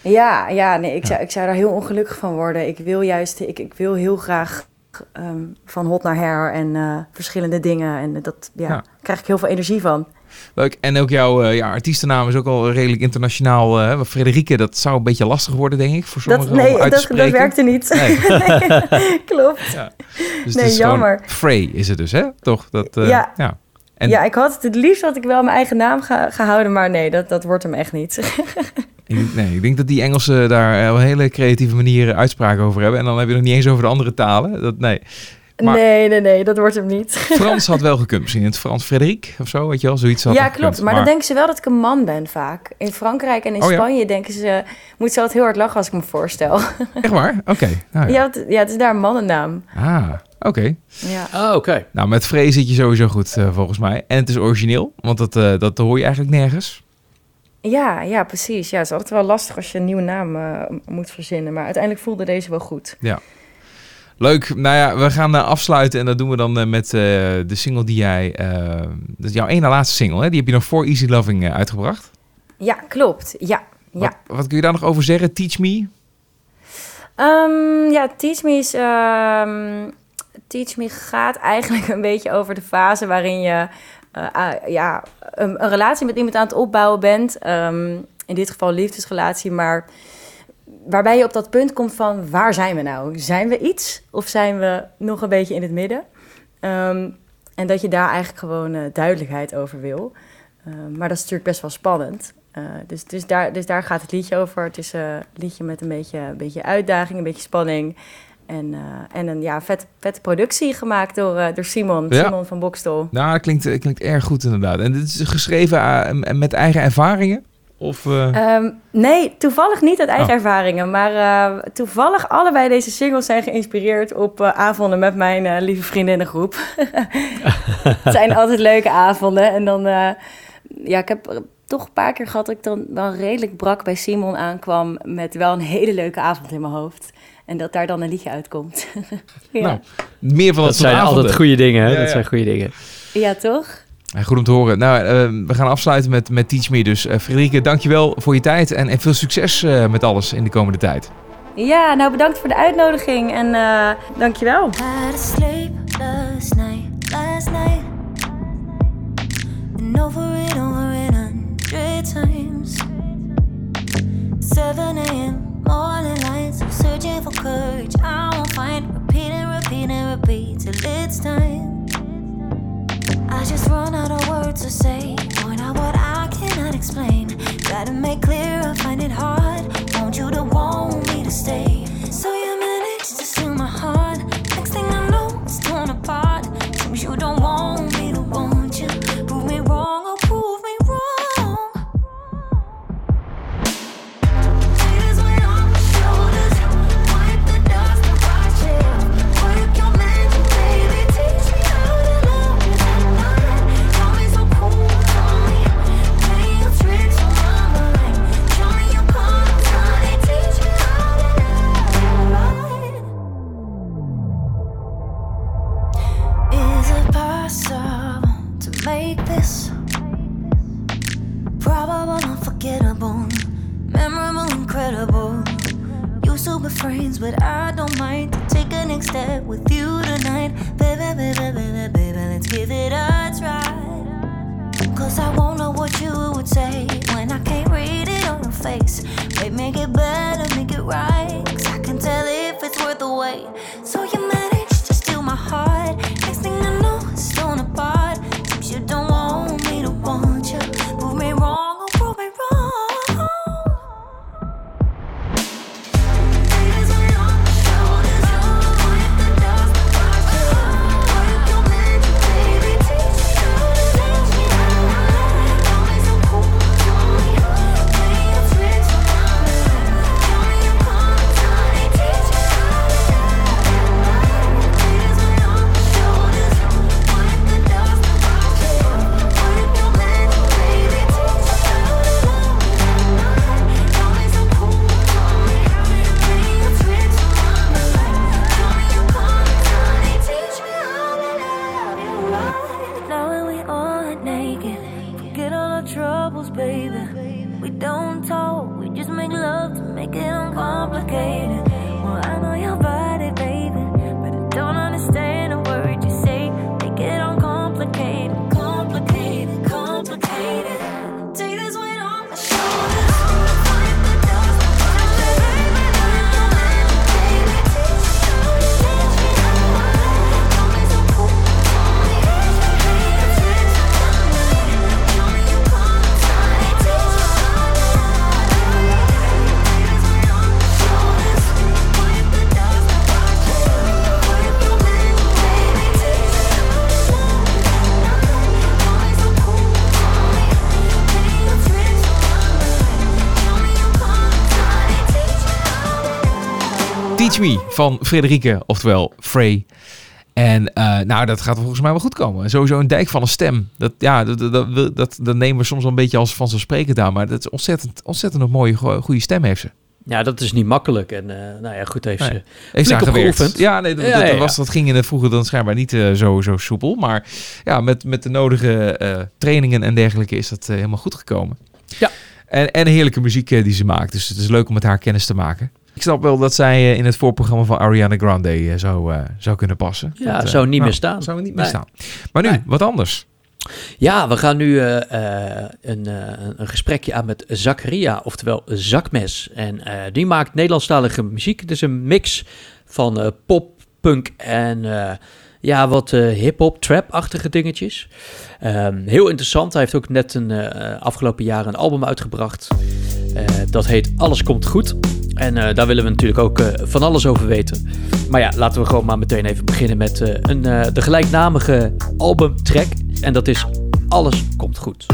Ja, ja nee, ik. Zou, ik zou daar heel ongelukkig van worden. Ik wil juist... Ik, ik wil heel graag ehm, van hot naar her en eh, verschillende dingen. En dat ja, Ja. daar krijg ik heel veel energie van. Leuk. En ook jouw eh, ja, artiestennaam is ook al redelijk internationaal. eh Frederike, dat zou een beetje lastig worden, denk ik, voor Dat, sommigen nee, om uit te dat, dat spreken. werkte niet. Nee. Klopt. Dus Nee, jammer. Frey is het dus, hè? Toch? Dat, eh, Ja. ja. En- Ja, ik had het het liefst had ik wel mijn eigen naam ge- gehouden, maar nee, dat, dat wordt hem echt niet. Nee, ik denk dat die Engelsen daar eh, op een hele creatieve manier uitspraken over hebben. En dan heb je nog niet eens over de andere talen. Dat, nee. Maar- Nee, nee, nee, dat wordt hem niet. Frans had wel gekund. Misschien in het Frans Frederik of zo, weet je wel. Zoiets had ja, klopt. gekund. Maar, dan denken ze wel dat ik een man ben vaak. In Frankrijk en in Oh ja? Spanje denken ze... Moet ze altijd heel hard lachen als ik me voorstel. Echt waar? Oké. Nou, ja. ja. het, ja, het is daar een mannennaam. Ah, oké. Ja. Ah, oké. Nou, met Frey zit je sowieso goed, eh, volgens mij. En het is origineel, want dat, eh, dat hoor je eigenlijk nergens. Ja, ja, precies. Ja, het is altijd wel lastig als je een nieuwe naam eh, moet verzinnen. Maar uiteindelijk voelde deze wel goed. Leuk. Nou ja, we gaan afsluiten en dat doen we dan met eh, de single die jij... eh, dat is jouw ene laatste single, hè? Die heb je nog voor Easy Loving uitgebracht. Ja, klopt. Ja, ja. Wat, wat kun je daar nog over zeggen? Teach Me? Ehm, ja, Teach Me is... ehm, Teach Me gaat eigenlijk een beetje over de fase waarin je... eh, ah, ja, een, relatie met iemand aan het opbouwen bent. Ehm, in dit geval liefdesrelatie, maar... Waarbij je op dat punt komt van... Waar zijn we nou? Zijn we iets? Of zijn we nog een beetje in het midden? Ehm, en dat je daar eigenlijk gewoon eh, duidelijkheid over wil. Eh, maar dat is natuurlijk best wel spannend. Eh, dus, dus, daar, dus daar gaat het liedje over. Het is een liedje met een beetje, een beetje uitdaging, een beetje spanning. En, eh, en een ja, vet, vette productie gemaakt door, eh, door Simon, Ja. Simon van Bokstel. Nou, dat klinkt, dat klinkt erg goed inderdaad. En dit is geschreven eh, met eigen ervaringen? Of, eh, Ehm, nee, toevallig niet uit eigen Oh. ervaringen. Maar eh, toevallig allebei deze singles zijn geïnspireerd op avonden met mijn lieve vriendinnengroep. het zijn altijd leuke avonden. En dan, ja, ik heb toch een paar keer gehad dat ik dan wel redelijk brak bij Simon aankwam met wel een hele leuke avond in mijn hoofd. En dat daar dan een liedje uitkomt. ja. Nou, meer van dat, Dat zijn altijd goede dingen, hè? Ja, dat zijn goede dingen. ja, toch? Ja, goed om te horen. Nou, eh, we gaan afsluiten met, met Teach Me. Dus uh, Frederike, dankjewel voor je tijd. En, en veel succes eh, met alles in de komende tijd. Ja, nou bedankt voor de uitnodiging en eh dankjewel. Had courage. I won't find. Repeat and repeat and repeat till it's time. I just run out of words to say. Point out what I cannot explain. To make clear, I find it hard. Want you to want me to stay. Be friends, but I don't mind take a next step with you tonight, baby, baby, baby, baby. Let's give it a try. Cause I won't know what you would say when I can't read it on your face. Wait, make it better, make it right. Cause I can tell if it's worth the wait. So you managed van Frederike, oftewel Frey. En eh, nou, dat gaat volgens mij wel goed komen. Sowieso een dijk van een stem. Dat, ja, dat, dat, dat, nemen we soms wel een beetje als vanzelfsprekend aan. Maar dat is ontzettend, ontzettend een mooie, go- goede stem heeft ze. Ja, dat is niet makkelijk. En eh, nou ja, goed heeft ze. Nee. Heeft ze opgeoefend. Ja, nee, dat, Ja, dat, ja, ja. Was, dat ging in het vroeger dan schijnbaar niet eh, zo, zo soepel. Maar ja, met, met de nodige trainingen en dergelijke is dat helemaal goed gekomen. Ja. En, en heerlijke muziek die ze maakt. Dus het is leuk om met haar kennis te maken. Ik snap wel dat zij eh, in het voorprogramma van Ariana Grande eh, zou, eh, zou kunnen passen. Ja, Dat, zou niet nou, meer staan. Zou niet meer staan. Maar nu, Nee. wat anders. Ja, we gaan nu een, een gesprekje aan met Zakaria, oftewel Zakmes. En die maakt Nederlandstalige muziek. Het is een mix van pop, punk en ja, wat hip-hop, trap-achtige dingetjes. Ehm, heel interessant. Hij heeft ook net een afgelopen jaar een album uitgebracht. Dat heet Alles Komt Goed. En eh, daar willen we natuurlijk ook eh, van alles over weten. Maar ja, laten we gewoon maar meteen even beginnen met eh, een, de gelijknamige albumtrack. En dat is Alles Komt Goed.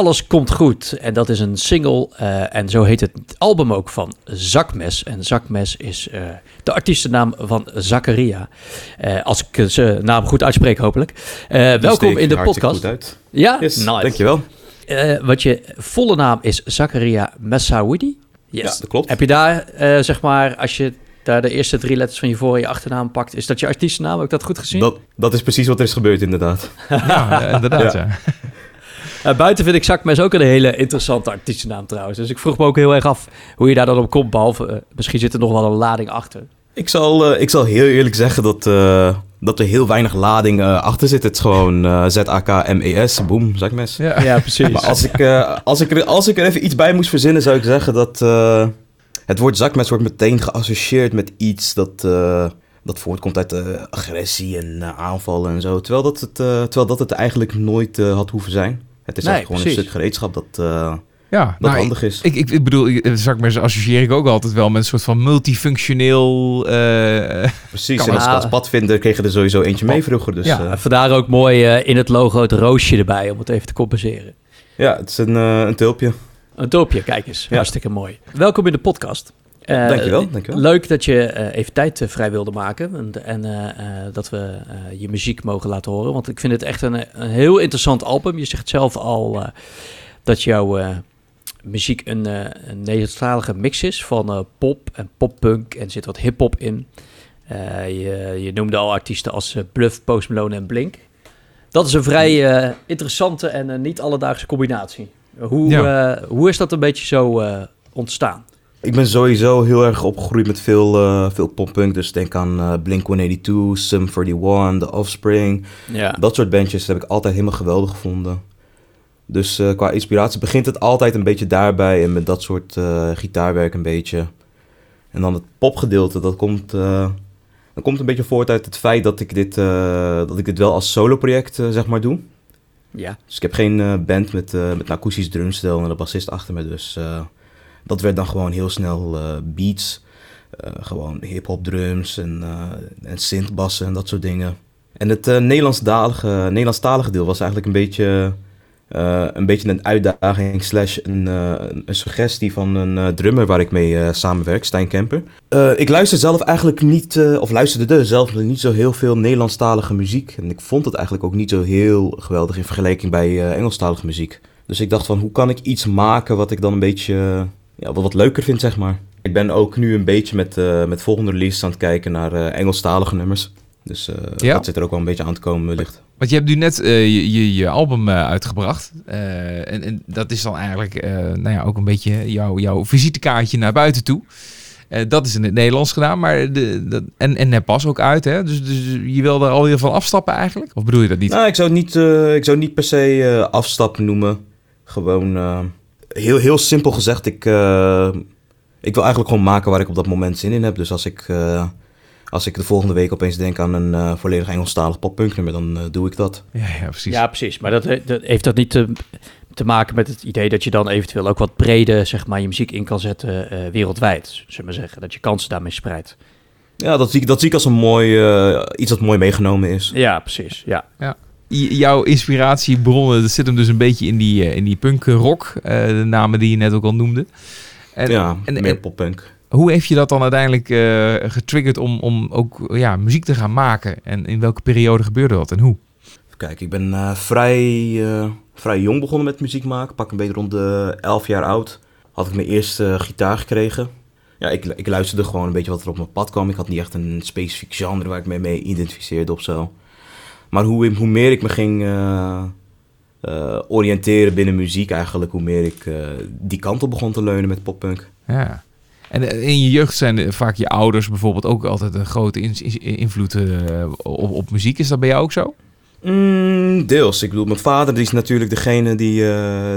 Alles komt goed. En dat is een single. eh, en zo heet het album ook van Zakmes. En Zakmes is eh, de artiestennaam van Zakaria. Eh, als ik zijn naam goed uitspreek, hopelijk. Eh, welkom in de podcast. goed uit. Ja, Yes, nice. dankjewel. Eh, wat je volle naam is Zakaria Messaoudi. Yes. Ja, dat klopt. Heb je daar, eh, zeg maar, als je daar de eerste drie letters van je voor- en je achternaam pakt, is dat je artiestennaam? Heb ik dat goed gezien? Dat, dat is precies wat er is gebeurd, inderdaad. Ja, inderdaad. Ja. Ja. Eh, buiten vind ik Zakmes ook een hele interessante artiestennaam trouwens. Dus ik vroeg me ook heel erg af hoe je daar dan op komt. Behalve, eh, misschien zit er nog wel een lading achter. Ik zal, eh, ik zal heel eerlijk zeggen dat, eh, dat er heel weinig lading eh, achter zit. Het is gewoon eh, Z-A-K-M-E-S, boom, zakmes. Ja. Ja, precies. Maar als ik, eh, als, ik er, als ik er even iets bij moest verzinnen, zou ik zeggen dat eh, het woord zakmes wordt meteen geassocieerd met iets dat, eh, dat voortkomt uit eh, agressie en aanvallen en zo. Terwijl dat het, terwijl dat het eigenlijk nooit had hoeven zijn. Het is Nee, eigenlijk gewoon precies. een stuk gereedschap dat, eh, Ja, dat nou, handig is. Ik, ik, ik bedoel, ik- zeg ik maar, zo associeer ik ook altijd wel met een soort van multifunctioneel. eh, Precies, en als, het. als padvinder kreeg je er sowieso eentje mee vroeger. Dus, Ja. Vandaar ook mooi eh, in het logo het roosje erbij, om het even te compenseren. ja het is een, eh, een tulpje. Een topje, kijk eens. Ja. Hartstikke mooi. Welkom in de podcast. Eh, Dankjewel, dankjewel. Leuk dat je eh, even tijd eh, vrij wilde maken en, en eh, eh, dat we eh, je muziek mogen laten horen. Want ik vind het echt een, een heel interessant album. Je zegt zelf al eh, dat jouw eh, muziek een, eh, een Nederlandstalige mix is van eh, pop en poppunk en er zit wat hip-hop in. Eh, je, je noemde al artiesten als Bluff, Post Malone en Blink. Dat is een vrij eh, interessante en niet alledaagse combinatie. Hoe, eh, hoe is dat een beetje zo eh, ontstaan? Ik ben sowieso heel erg opgegroeid met veel, eh veel poppunk. Dus denk aan eh, Blink-182, Sum 41, The Offspring. Ja. Dat soort bandjes heb ik altijd helemaal geweldig gevonden. Dus eh, qua inspiratie begint het altijd een beetje daarbij. En met dat soort gitaarwerk een beetje. En dan het popgedeelte, dat komt, dat komt een beetje voort uit het feit dat ik dit, dat ik dit wel als solo-project zeg maar doe. Ja. Dus ik heb geen band met, met een akoestisch drumstel en een bassist achter me. Dus dat werd dan gewoon heel snel eh, beats. Eh, gewoon hip-hop drums en, eh en synthbassen en dat soort dingen. En het Nederlandstalige, Nederlandstalige deel was eigenlijk een beetje, een beetje een uitdaging slash een, een- suggestie van een drummer waar ik mee samenwerk, Stijn Kemper. Ik luister zelf eigenlijk niet, of luisterde zelf niet zo heel veel Nederlandstalige muziek. En ik vond het eigenlijk ook niet zo heel geweldig in vergelijking bij Engelstalige muziek. Dus ik dacht van, hoe kan ik iets maken wat ik dan een beetje, ja, wat, wat leuker vind, zeg maar. Ik ben ook nu een beetje met, eh, met volgende releases aan het kijken naar eh, Engelstalige nummers. Dus Ja. dat zit er ook wel een beetje aan te komen, wellicht. Want je hebt nu net je, je, je album uitgebracht. En, en dat is dan eigenlijk nou ja, ook een beetje jouw, jouw visitekaartje naar buiten toe. Dat is in het Nederlands gedaan, maar de, dat, en, en net pas ook uit. Hè? Dus, dus je wil daar alweer van afstappen eigenlijk? Of bedoel je dat niet? Nou, ik zou het niet, ik zou niet per se afstap noemen. Gewoon heel, heel simpel gezegd, ik, eh, ik wil eigenlijk gewoon maken waar ik op dat moment zin in heb. Dus als ik, eh, als ik de volgende week opeens denk aan een eh, volledig Engelstalig pop-punk nummer, dan doe ik dat. Ja, ja precies. Ja, precies. Maar dat, dat heeft dat niet te, te maken met het idee dat je dan eventueel ook wat breder zeg maar, je muziek in kan zetten eh, wereldwijd. Zullen we maar zeggen. Dat je kansen daarmee spreidt. Ja, dat zie ik, dat zie ik als een mooi, iets dat mooi meegenomen is. Ja, precies. Ja. J- jouw inspiratiebronnen, dat zit hem dus een beetje in die, eh, in die punk rock, eh, de namen die je net ook al noemde. En, ja, en- meer pop-punk. Hoe heeft je dat dan uiteindelijk eh, getriggerd om, om ook ja, muziek te gaan maken? En in welke periode gebeurde dat en hoe? Kijk, ik ben vrij, vrij jong begonnen met muziek maken. Pak een beetje rond de 11 jaar oud. Had ik mijn eerste gitaar gekregen. Ja, ik, ik luisterde gewoon een beetje wat er op mijn pad kwam. Ik had niet echt een specifiek genre waar ik me mee identificeerde of zo. Maar hoe, hoe meer ik me ging eh, eh, oriënteren binnen muziek eigenlijk, hoe meer ik eh, die kant op begon te leunen met poppunk. Ja. En in je jeugd zijn vaak je ouders bijvoorbeeld ook altijd een grote in- in- invloed op, op muziek. Is dat bij jou ook zo? Mm, deels. Ik bedoel, mijn vader die is natuurlijk degene die,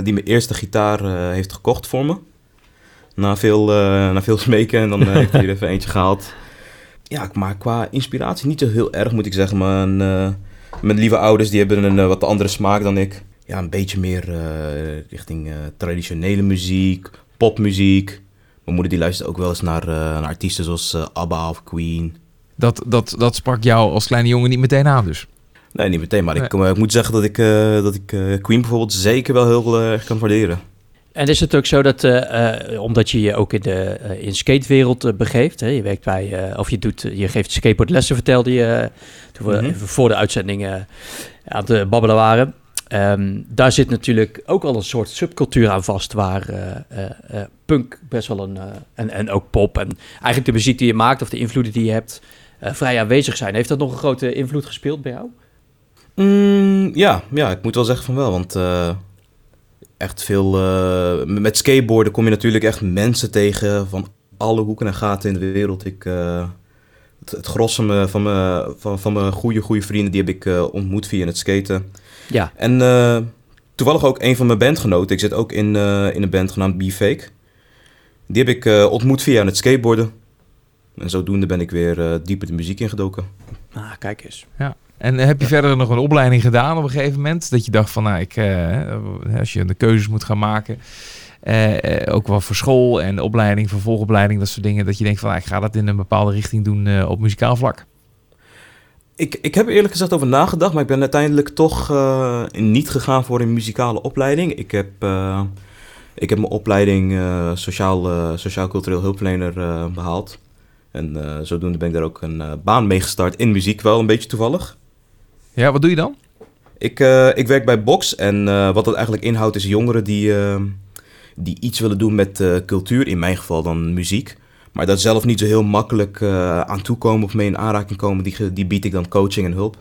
die mijn eerste gitaar heeft gekocht voor me. Na veel, na veel smeken en dan heeft hij er even eentje gehaald. Ja, maar qua inspiratie niet zo heel erg moet ik zeggen. Mijn, eh, mijn lieve ouders die hebben een eh, wat andere smaak dan ik. Ja, een beetje meer eh, richting eh, traditionele muziek, popmuziek. Mijn moeder die luistert ook wel eens naar, eh, naar artiesten zoals eh, ABBA of Queen. Dat, dat, dat sprak jou als kleine jongen niet meteen aan dus. Nee, niet meteen, maar Nee. ik, ik moet zeggen dat ik, eh, dat ik eh, Queen bijvoorbeeld zeker wel heel eh, erg kan waarderen. En is het ook zo dat, eh, eh, omdat je je ook in de eh, in skatewereld eh, begeeft, hè, je werkt bij, of je doet, je geeft skateboardlessen, vertelde je toen we Mhm. even voor de uitzending aan het babbelen waren. Ehm, daar zit natuurlijk ook al een soort subcultuur aan vast, waar punk best wel een, en, en ook pop en eigenlijk de muziek die je maakt of de invloeden die je hebt vrij aanwezig zijn. Heeft dat nog een grote invloed gespeeld bij jou? Mm, ja, ja, ik moet wel zeggen van wel, want echt veel... eh, met skateboarden kom je natuurlijk echt mensen tegen van alle hoeken en gaten in de wereld. Ik, eh, het, het gros van mijn, van mijn, van, van mijn goede, goede vrienden, die heb ik eh, ontmoet via het skaten. Ja, En eh, toevallig ook een van mijn bandgenoten. Ik zit ook in, eh, in een band genaamd B-Fake. Die heb ik eh, ontmoet via het skateboarden. En zodoende ben ik weer eh, dieper de muziek ingedoken. ah, kijk eens. En heb je verder nog een opleiding gedaan op een gegeven moment? Dat je dacht van, nou, ik, eh, als je de keuzes moet gaan maken, eh, eh, ook wel voor school en opleiding, vervolgopleiding, dat soort dingen, dat je denkt van, nou, ik ga dat in een bepaalde richting doen eh, op muzikaal vlak. Ik, ik heb er eerlijk gezegd over nagedacht, maar ik ben uiteindelijk toch niet gegaan voor een muzikale opleiding. Ik heb, ik heb mijn opleiding sociaal, sociaal-cultureel hulpverlener eh, behaald. En zodoende ben ik daar ook een baan mee gestart in muziek, wel een beetje toevallig. Ja, wat doe je dan? Ik, eh, ik werk bij Box en eh, wat dat eigenlijk inhoudt is jongeren die, eh, die iets willen doen met eh, cultuur, in mijn geval dan muziek. Maar daar zelf niet zo heel makkelijk eh, aan toekomen of mee in aanraking komen, die, die bied ik dan coaching en hulp.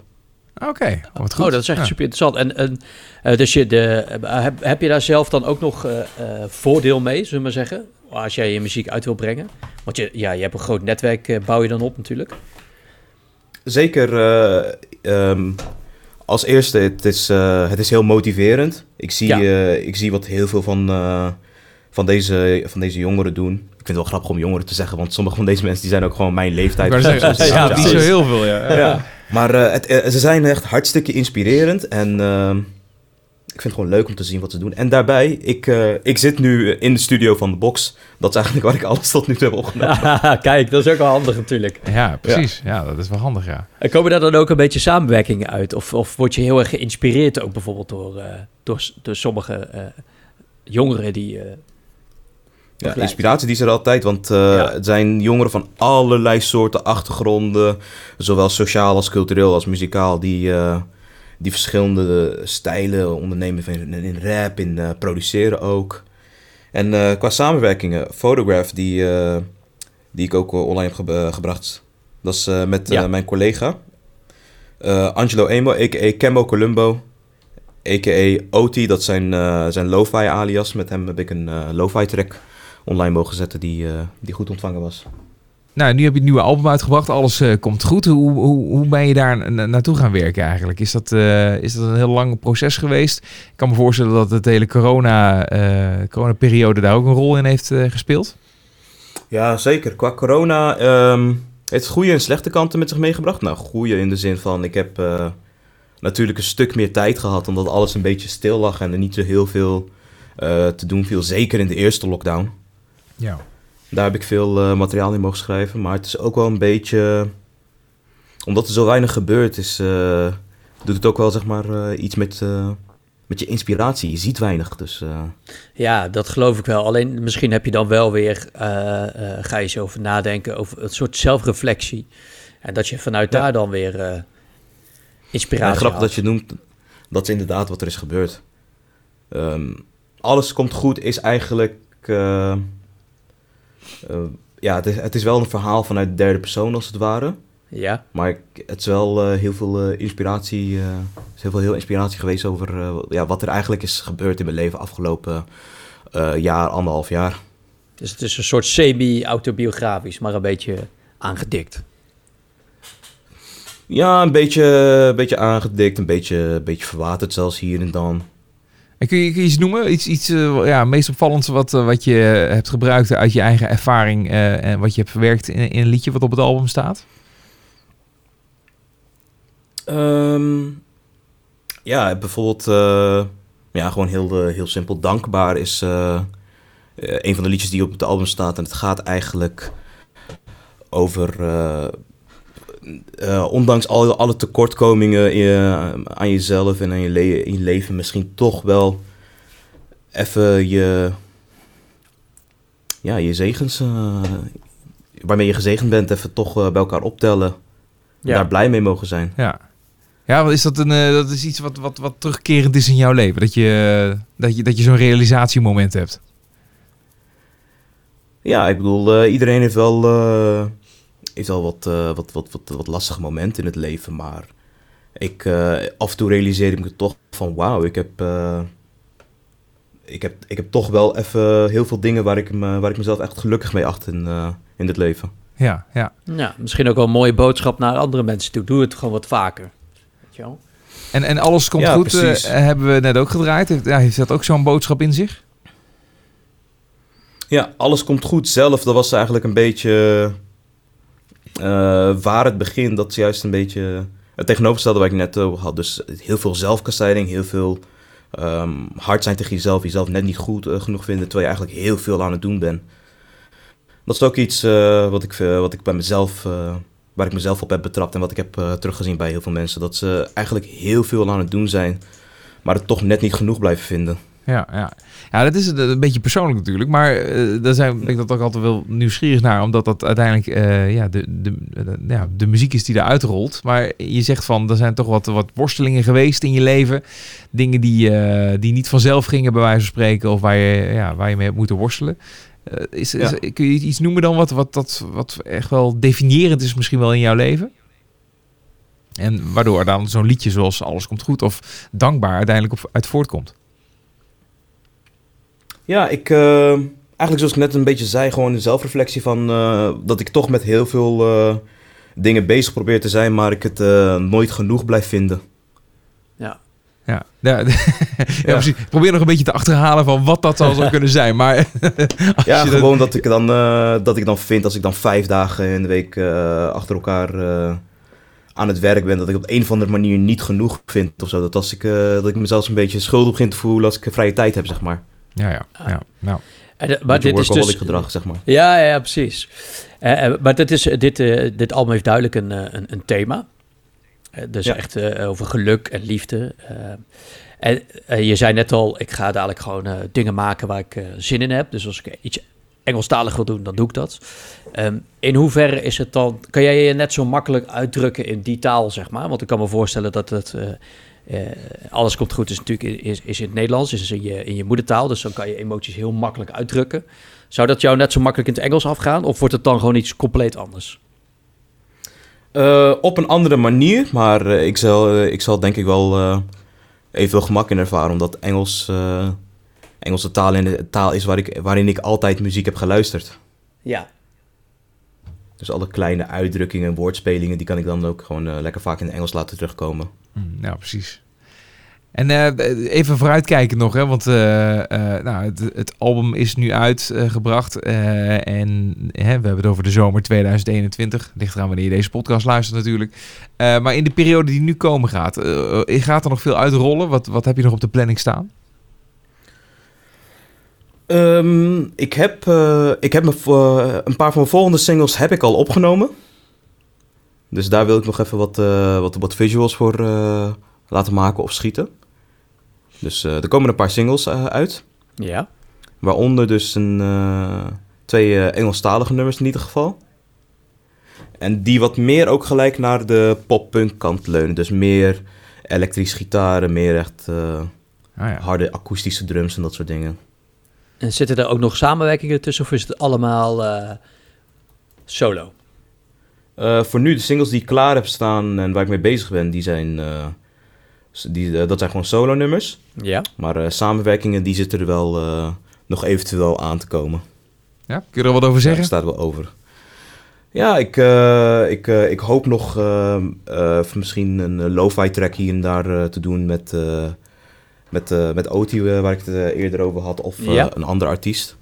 Oké, wat goed. Oh, dat is echt Ja. super interessant. En, en eh, dus je de, heb, heb je daar zelf dan ook nog eh, eh, voordeel mee, zullen we maar zeggen? Als jij je muziek uit wil brengen. Want je, ja, je hebt een groot netwerk, eh, bouw je dan op natuurlijk. Zeker. eh, ehm, als eerste, het is, eh, het is heel motiverend. Ik zie, Ja. eh, ik zie wat heel veel van, eh, van, deze, van deze jongeren doen. Ik vind het wel grappig om jongeren te zeggen, want sommige van deze mensen die zijn ook gewoon mijn leeftijd. Zeggen, Ja, niet zo heel veel, ja. Ja. Maar het, ze zijn echt hartstikke inspirerend en ehm, vind het gewoon leuk om te zien wat ze doen. En daarbij, ik, eh, ik zit nu in de studio van de box. Dat is eigenlijk waar ik alles tot nu toe heb opgenomen. Kijk, dat is ook wel handig natuurlijk. Ja, precies. Ja. dat is wel handig, ja. En komen daar dan ook een beetje samenwerkingen uit? Of, of word je heel erg geïnspireerd ook bijvoorbeeld door, eh, door, door sommige eh, jongeren die... eh, Ja, inspiratie die is er altijd, want eh, Ja. het zijn jongeren van allerlei soorten achtergronden, zowel sociaal als cultureel als muzikaal, die, eh, die verschillende stijlen ondernemen in, in rap, in eh, produceren ook. En eh, qua samenwerkingen, Photograph, die, eh, die ik ook online heb ge- gebracht, dat is met Ja. mijn collega Angelo Emo, a.k.a. Kembo Columbo, a.k.a. OT, dat zijn, zijn lo-fi alias. Met hem heb ik een lo-fi track online mogen zetten die, die goed ontvangen was. Nou, nu heb je het nieuwe album uitgebracht. Alles eh, komt goed. Hoe, hoe, hoe ben je daar na- naartoe gaan werken eigenlijk? Is dat, eh, is dat een heel lang proces geweest? Ik kan me voorstellen dat het hele corona, eh coronaperiode daar ook een rol in heeft gespeeld. Ja, zeker. Qua corona ehm heeft goede en slechte kanten met zich meegebracht. Nou, goede in de zin van ik heb natuurlijk een stuk meer tijd gehad omdat alles een beetje stil lag en er niet zo heel veel te doen viel. Zeker in de eerste lockdown. Ja. Daar heb ik veel eh, materiaal in mogen schrijven. Maar het is ook wel een beetje. Omdat er zo weinig gebeurt, is, eh, doet het ook wel zeg maar eh, iets met, met je inspiratie. Je ziet weinig. Dus Ja, dat geloof ik wel. Alleen misschien heb je dan wel weer, ga je eens over nadenken, over een soort zelfreflectie. En dat je vanuit Ja. daar dan weer eh, ja, inspiratie grappig dat je noemt. Dat is inderdaad wat er is gebeurd. Ehm, alles komt goed is eigenlijk. Eh, eh, ja, het is, het is wel een verhaal vanuit de derde persoon als het ware. Ja, Maar ik- het is wel eh, heel veel eh, inspiratie. eh, is heel veel heel inspiratie geweest over ja, wat er eigenlijk is gebeurd in mijn leven afgelopen jaar, anderhalf jaar. dus het is een soort semi-autobiografisch, maar een beetje aangedikt. Ja, een beetje, een beetje aangedikt, een beetje, een beetje verwaterd zelfs hier en dan. En kun je, iets noemen? Iets, iets eh, ja, meest opvallends wat, eh, wat je hebt gebruikt uit je eigen ervaring eh, en wat je hebt verwerkt in, in een liedje wat op het album staat? Ehm, ja, bijvoorbeeld, ja, gewoon heel, heel simpel. Dankbaar is een van de liedjes die op het album staat. En het gaat eigenlijk over, eh, eh, ondanks al, alle tekortkomingen in je- aan jezelf en aan je, le- in je leven, misschien toch wel even je, ja, je zegens, eh, waarmee je gezegend bent, even toch eh, bij elkaar optellen. Ja. Daar blij mee mogen zijn. Ja. Ja, wat is dat, een, eh, dat is iets wat, wat, wat terugkerend is in jouw leven. Dat je, eh, dat je, dat je zo'n realisatiemoment hebt. Ja, ik bedoel, eh, iedereen heeft wel, eh, heeft wel wat, eh, wat, wat, wat, wat lastige momenten in het leven. Maar ik, eh, af en toe realiseer ik me toch van wauw, ik heb, eh, ik, heb, ik heb toch wel even heel veel dingen waar ik, me, waar ik mezelf echt gelukkig mee acht in, eh, in dit leven. Ja, ja. Ja, misschien ook wel een mooie boodschap naar andere mensen toe. Doe het gewoon wat vaker. Weet je wel? En, en alles komt Ja, goed, hebben we net ook gedraaid. Heeft, ja, heeft dat ook zo'n boodschap in zich? Ja, alles komt goed zelf. Dat was eigenlijk een beetje waar het begin. Dat is juist een beetje het tegenovergestelde waar ik net over had. Dus heel veel zelfkastijding, heel veel ehm, hard zijn tegen jezelf. Jezelf net niet goed eh, genoeg vinden, terwijl je eigenlijk heel veel aan het doen bent. Dat is ook iets eh, wat, ik, eh, wat ik bij mezelf, eh, waar ik mezelf op heb betrapt en wat ik heb eh, teruggezien bij heel veel mensen. Dat ze eigenlijk heel veel aan het doen zijn, maar het toch net niet genoeg blijven vinden. Ja, ja. ja, dat is een, een beetje persoonlijk natuurlijk. Maar eh, daar zijn, ben ik dat ook altijd wel nieuwsgierig naar. Omdat dat uiteindelijk eh, ja, de, de, de, ja, de muziek is die eruit rolt. Maar je zegt van, er zijn toch wat, wat worstelingen geweest in je leven. Dingen die, eh, die niet vanzelf gingen bij wijze van spreken. Of waar je, ja, waar je mee hebt moeten worstelen. Eh, is, is- Ja. kun je iets noemen dan wat, wat, dat, wat echt wel definiërend is misschien wel in jouw leven? En waardoor dan zo'n liedje zoals Alles Komt Goed of Dankbaar uiteindelijk op, uit voortkomt. Ja, ik, eh, eigenlijk zoals ik net een beetje zei, gewoon de zelfreflectie van eh, dat ik toch met heel veel eh, dingen bezig probeer te zijn, maar ik het eh, nooit genoeg blijf vinden. Ja. Ja, ja, ja, precies. Ik probeer nog een beetje te achterhalen van wat dat zou kunnen zijn. Maar als Ja, gewoon dat ik, dan, eh, dat ik dan vind, als ik dan vijf dagen in de week eh, achter elkaar eh, aan het werk ben, dat ik op een of andere manier niet genoeg vind of zo. Dat, als ik, eh, dat ik mezelf een beetje schuldig begin te voelen als ik vrije tijd heb, zeg maar. Ja, ja, ja. Nou, En, de- maar dit is dus... gedrag, zeg maar. Ja, ja, precies. Eh, eh, maar dit, is, dit, eh, dit album heeft duidelijk een, eh, een, een thema. Eh, dus Ja. echt eh, over geluk en liefde. eh. en eh, je zei net al, ik ga dadelijk gewoon eh, dingen maken waar ik eh, zin in heb. Dus als ik iets Engelstalig wil doen, dan doe ik dat. Ehm, in hoeverre is het dan... Kan jij je net zo makkelijk uitdrukken in die taal, zeg maar? Want ik kan me voorstellen dat het... eh, alles komt goed is natuurlijk is, is in het Nederlands, is in je, in je moedertaal. Dus dan kan je emoties heel makkelijk uitdrukken. Zou dat jou net zo makkelijk in het Engels afgaan? Of wordt het dan gewoon iets compleet anders? Eh, op een andere manier, maar eh, ik, zal, ik zal denk ik wel evenveel gemak in ervaren, omdat Engels, Engelse taal, in de taal is waar ik, waarin ik altijd muziek heb geluisterd. Ja. Dus alle kleine uitdrukkingen en woordspelingen, die kan ik dan ook gewoon lekker vaak in het Engels laten terugkomen. Mm, ja, precies. En eh, even vooruitkijken nog, hè, want eh, eh, nou, het, het album is nu uitgebracht. en we hebben het over de zomer 2021. Ligt eraan wanneer je deze podcast luistert natuurlijk. Maar in de periode die nu komen gaat, gaat er nog veel uitrollen? Wat, wat heb je nog op de planning staan? Ehm, ik heb, ik heb een paar van mijn volgende singles heb ik al opgenomen. Dus daar wil ik nog even wat, eh, wat, wat visuals voor eh, laten maken of schieten. Dus eh, er komen een paar singles eh, uit. Ja. Waaronder dus een, eh, twee eh, Engelstalige nummers in ieder geval. En die wat meer ook gelijk naar de pop-punk kant leunen. Dus meer elektrische gitaren, meer echt eh, Ah, ja. harde akoestische drums en dat soort dingen. En zitten er ook nog samenwerkingen tussen of is het allemaal eh, solo? Eh, voor nu, de singles die ik klaar heb staan en waar ik mee bezig ben, die zijn, eh, die, eh, dat zijn gewoon solo nummers. Ja. Maar samenwerkingen, die zitten er wel nog eventueel aan te komen. ja? Kun je er wat over zeggen? staat wel over. Ja, ik, ik, ik hoop nog misschien een lo-fi track hier en daar te doen met, met, met Oti, waar ik het eerder over had, of Ja. een andere artiest.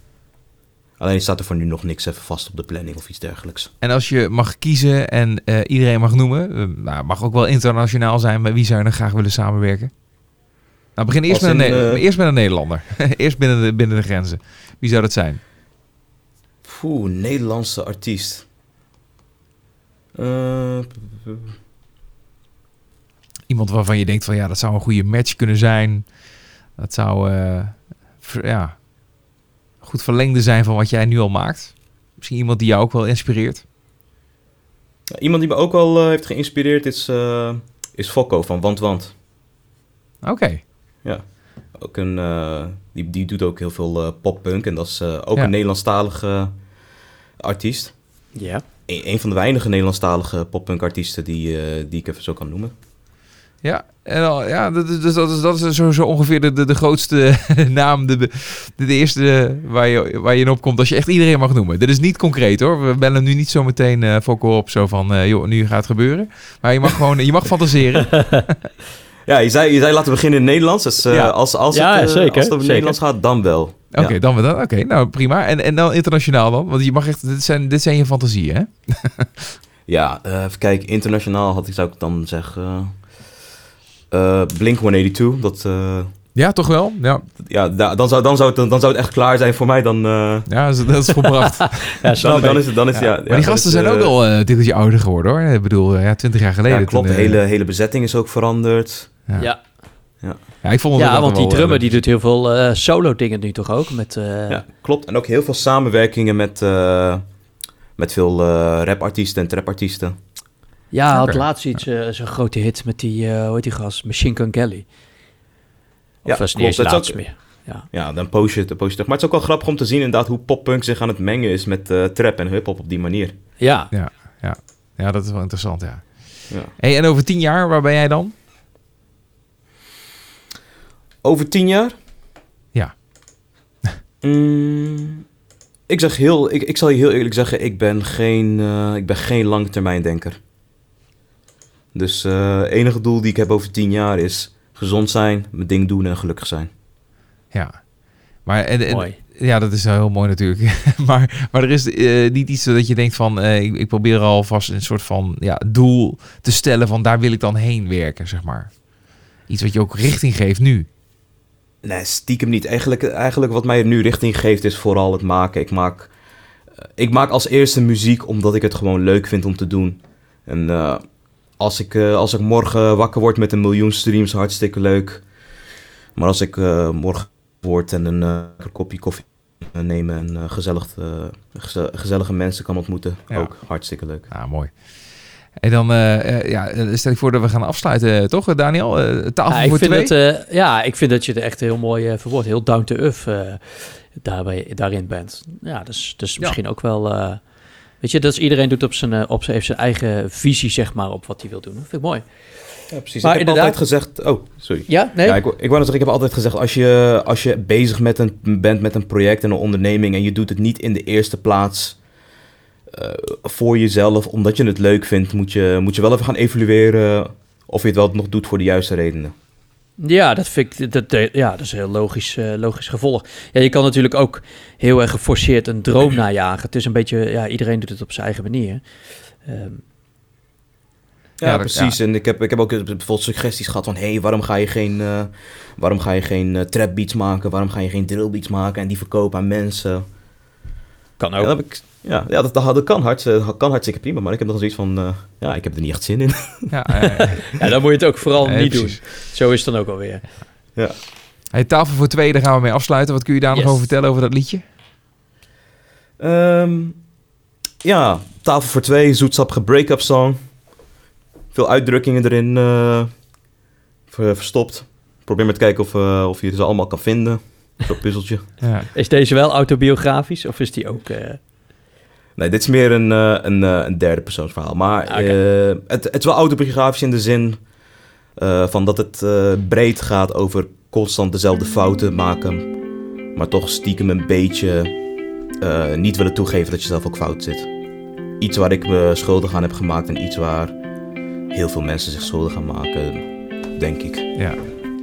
Alleen staat er voor nu nog niks even vast op de planning of iets dergelijks. En als je mag kiezen en eh, iedereen mag noemen, eh, nou, mag ook wel internationaal zijn, maar wie zou je dan graag willen samenwerken? Nou, begin eerst, met een, in, eh, eerst met een Nederlander. eerst binnen de, binnen de grenzen. Wie zou dat zijn? Oeh, Nederlandse artiest. Iemand waarvan je denkt van ja, dat zou een goede match kunnen zijn. Dat zou ja, goed verlengde zijn van wat jij nu al maakt. Misschien iemand die jou ook wel inspireert. Ja, Iemand die me ook wel eh, heeft geïnspireerd is, eh, is Fokko van Want Want. Oké. Ook een, eh, die, die doet ook heel veel eh, poppunk en dat is eh, ook Ja. een Nederlandstalige artiest. Ja. Een, een van de weinige Nederlandstalige poppunk artiesten die, eh, die ik even zo kan noemen. Ja, en al, ja dat, is- dus dat is, dat is zo, zo ongeveer de, de, de grootste naam, de, de, de eerste waar je, waar je in opkomt als je echt iedereen mag noemen. Dit is niet concreet hoor, we bellen nu niet zo meteen eh Fokko op zo van, eh, joh, nu gaat het gebeuren. Maar je mag gewoon, je mag fantaseren. Ja, je zei, je zei laten we beginnen in het Nederlands. Dus eh, Ja. als, als, Ja, het, zeker, als het over zeker. Nederlands gaat, dan wel. Oké, Ja. dan we dat. Oké, nou prima. En, en dan internationaal dan? Want je mag echt, dit zijn, dit zijn je fantasieën hè? Ja, eh, even kijken. Internationaal had ik, zou ik dan zeggen... eh Blink-182. Dat, eh, Ja, toch wel? Ja, ja, da- dan, zou, dan, zou het, dan zou het echt klaar zijn voor mij. Dan, eh, ja dat is- volbracht. Ja, dan, is het... Dan is, Ja, ja. maar die dan gasten is, zijn ook al een tikkeltje ouder geworden hoor. Ik bedoel, ja, twintig jaar geleden. Ja, klopt. toen, De hele, hele bezetting is ook veranderd. ja. Ja. Ja, ik vond het Ja, want die wel, drummer die doet heel veel eh, solo dingen nu toch ook? Met, eh, Ja, klopt. En ook heel veel samenwerkingen met, eh, met veel eh, rapartiesten en trapartiesten. Ja, hij had laatst iets, eh, zo'n grote hit met die, eh hoe heet die gast? Machine Gun Kelly. Of Ja, was het klopt. Het is ook- meer? Ja. Ja, dan post je het, dan post je het. Maar het is ook wel grappig om te zien inderdaad hoe poppunk zich aan het mengen is met eh, trap en hip-hop op die manier. Ja. Ja, dat is wel interessant, ja. Ja. Hey, en over tien jaar, waar ben jij dan? Over tien jaar? Ja. Mm, ik, zeg heel, ik, ik zal je heel eerlijk zeggen, ik ben geen, eh, ik ben geen langetermijndenker. Dus het enige doel die ik heb over tien jaar is gezond zijn, mijn ding doen en gelukkig zijn. Ja. Maar, en, en- Mooi. ja, dat is wel heel mooi natuurlijk. maar, maar er is eh, niet iets dat je denkt van, eh, ik, ik probeer alvast een soort van ja, doel te stellen van daar wil ik dan heen werken, zeg maar. Iets wat je ook richting geeft nu. Nee, stiekem niet. Eigenlijk, eigenlijk wat mij nu richting geeft is vooral het maken. Ik maak, eh, ik maak als eerste muziek omdat ik het gewoon leuk vind om te doen. En eh, als, ik, eh, als ik morgen wakker word met een miljoen streams, hartstikke leuk. Maar als ik eh, morgen word en een eh, kopje koffie nemen en gezellig, eh, geze- gezellige mensen kan ontmoeten, Ja. ook hartstikke leuk. Ah, mooi. En dan eh, eh, ja, stel ik voor dat we gaan afsluiten, toch Daniel? Eh, tafel Ja, ik voor vind twee? het, eh, ja, ik vind dat je er echt heel mooi eh verwoord, heel down to earth eh, daarbij, daarin bent. Ja, dus, dus Ja. misschien ook wel, eh, weet je, dat is, iedereen doet op zijn, eh, op zijn, heeft zijn eigen visie, zeg maar, op wat hij wil doen. Dat vind ik mooi. Ja, precies. Maar ik heb inderdaad- altijd gezegd... Oh, sorry. Ja, nee? Ja, ik, ik wou net zeggen, ik heb altijd gezegd, als je, als je bezig met een, bent met een project en een onderneming en je doet het niet in de eerste plaats eh, voor jezelf, omdat je het leuk vindt, moet je, moet je wel even gaan evalueren of je het wel nog doet voor de juiste redenen. Ja, dat vind ik, dat, dat- ja, dat is een heel logisch, eh, logisch gevolg. Ja, je kan natuurlijk ook heel erg geforceerd een droom najagen. Het is een beetje, ja, iedereen doet het op zijn eigen manier. Ehm, Ja, precies. En ik heb, ik heb ook bijvoorbeeld suggesties gehad van... hé, hey, waarom ga je geen, eh, waarom ga je geen eh, trap beats maken? Waarom ga je geen drill beats maken en die verkopen aan mensen? kan Ja, ook. dat, heb ik, ja, ja, dat, dat, dat kan, hart, dat kan hartstikke prima. Maar ik heb nog zoiets van... eh, ja, ik heb er niet echt zin in. Ja, eh, Ja, dan moet je het ook vooral eh, niet precies. doen. Zo is het dan ook alweer. Hey, tafel voor twee, daar gaan we mee afsluiten. Wat kun je daar Yes. nog over vertellen over dat liedje? Ehm, ja, tafel voor twee, zoetsappige break-up song. Veel uitdrukkingen erin eh, ver- verstopt. Probeer maar te kijken of, eh, of je ze allemaal kan vinden. Zo'n puzzeltje. Ja. Is deze wel autobiografisch of is die ook... Nee, dit is meer een, eh, een, eh, een derde persoonsverhaal. Maar Ah, eh, het, het is wel autobiografisch in de zin van dat het breed gaat over constant dezelfde fouten maken. Maar toch stiekem een beetje niet willen toegeven dat je zelf ook fout zit. Iets waar ik me schuldig aan heb gemaakt en iets waar heel veel mensen zich schuldig aan maken, denk ik. ja.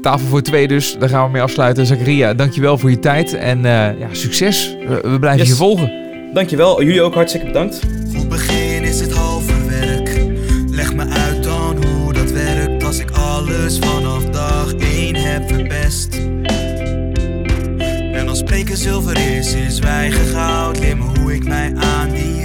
Tafel voor twee dus, daar gaan we mee afsluiten. Zakaria, dankjewel voor je tijd en ja, succes. We, we blijven Yes. je volgen. Dankjewel, jullie ook hartstikke bedankt. Goed begin is het halve werk. Leg me uit dan hoe dat werkt als ik alles vanaf dag 1 heb verpest. En als spreken zilver is, is zwijgen goud. Leer me hoe ik mij aan die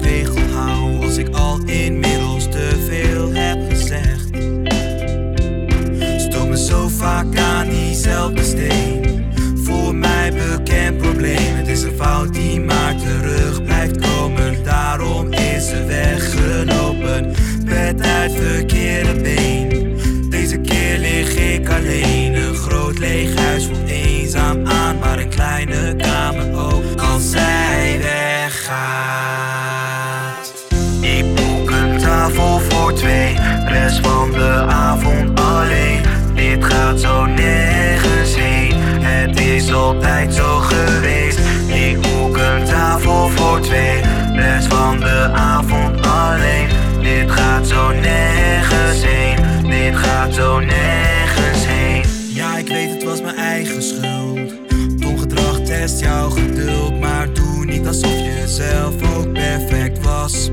altijd zo geweest. Ik boek een tafel voor twee, rest van de avond alleen. Dit gaat zo nergens heen, dit gaat zo nergens heen. Ja, ik weet het was mijn eigen schuld. Dom gedrag test jouw geduld, maar doe niet alsof je zelf ook perfect was.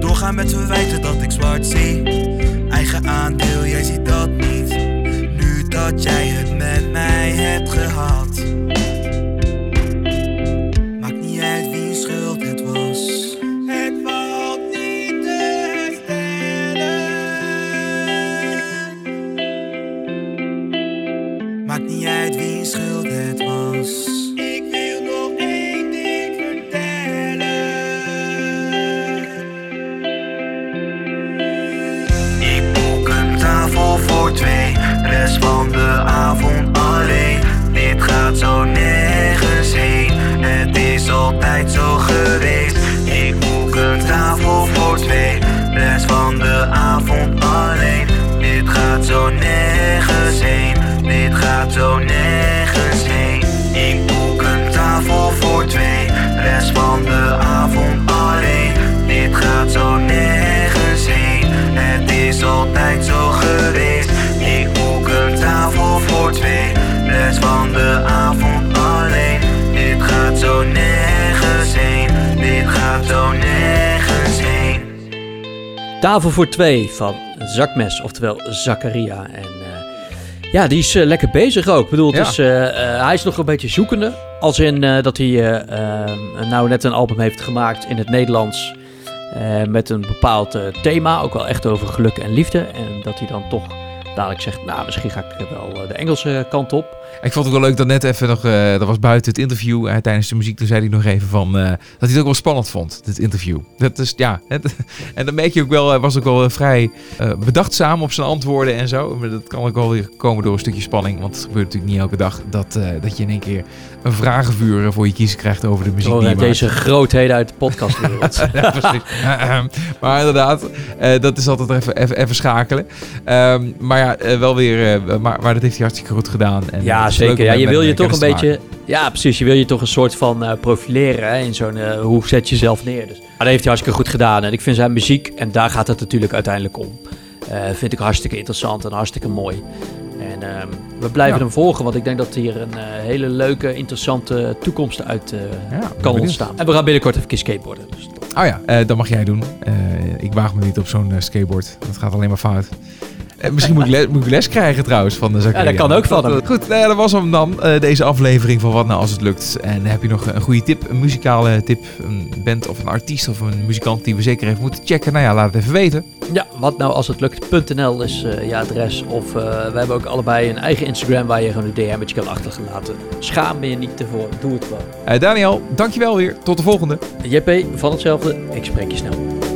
Doorgaan met verwijten dat ik zwart zie. Eigen aandeel, jij ziet dat niet. Dat jij het met mij hebt gehad. Dit Tafel voor twee van Zakmes, oftewel Zakaria. En eh, ja, die is eh, lekker bezig ook. Ik bedoel, Ja. is, eh, hij is nog een beetje zoekende. Als in dat hij nou net een album heeft gemaakt in het Nederlands. met een bepaald thema, ook wel echt over geluk en liefde. En dat hij dan toch dadelijk zegt, nou misschien ga ik wel de Engelse kant op. Ik vond het wel leuk dat net even nog, eh, dat was buiten het interview eh, tijdens de muziek, toen zei hij nog even van, eh, dat hij het ook wel spannend vond, dit interview. Dat is, ja, het, en dan merk je ook wel, hij was ook wel vrij bedachtzaam op zijn antwoorden en zo. Maar dat kan ook wel weer komen door een stukje spanning, want het gebeurt natuurlijk niet elke dag dat, dat je in één keer een vragenvuur voor je kiezen krijgt over de muziek Door die deze grootheden uit de podcastwereld. ja, precies. maar inderdaad, dat is altijd even, even, even schakelen. Ehm, maar ja, wel weer, maar, maar dat heeft hij hartstikke goed gedaan. En, eh, Ja, zeker. Ja, je wil je toch een beetje... Ja, precies. Je wil je toch een soort van eh, profileren hè, in zo'n... eh, hoe zet je jezelf neer? Dus. Maar dat heeft hij hartstikke goed gedaan. En ik vind zijn muziek, en daar gaat het natuurlijk uiteindelijk om... eh, vind ik hartstikke interessant en hartstikke mooi. En ehm, we blijven Ja. hem volgen, want ik denk dat hier een hele leuke, interessante toekomst uit Ja, kan benieuwd. ontstaan. En we gaan binnenkort even skateboarden. Dus Oh ja, dat mag jij doen. Ik waag me niet op zo'n skateboard. Dat gaat alleen maar fout. Eh, misschien moet ik, les, moet ik les krijgen trouwens van de Zakaria. Ja, dat kan ook van hem. eh, Goed, nou ja, dat was hem dan. eh, deze aflevering van Wat Nou Als Het Lukt. En heb je nog een goede tip, een muzikale tip, een band of een artiest of een muzikant die we zeker even moeten checken? Nou ja, laat het even weten. Ja, wat nou als het lukt.nl is je adres. Of eh, we hebben ook allebei een eigen Instagram waar je gewoon een DM'tje kan achterlaten. Schaam je niet ervoor, doe het gewoon. Eh, Daniel, dankjewel weer. Tot de volgende. JP, van hetzelfde, ik spreek je snel.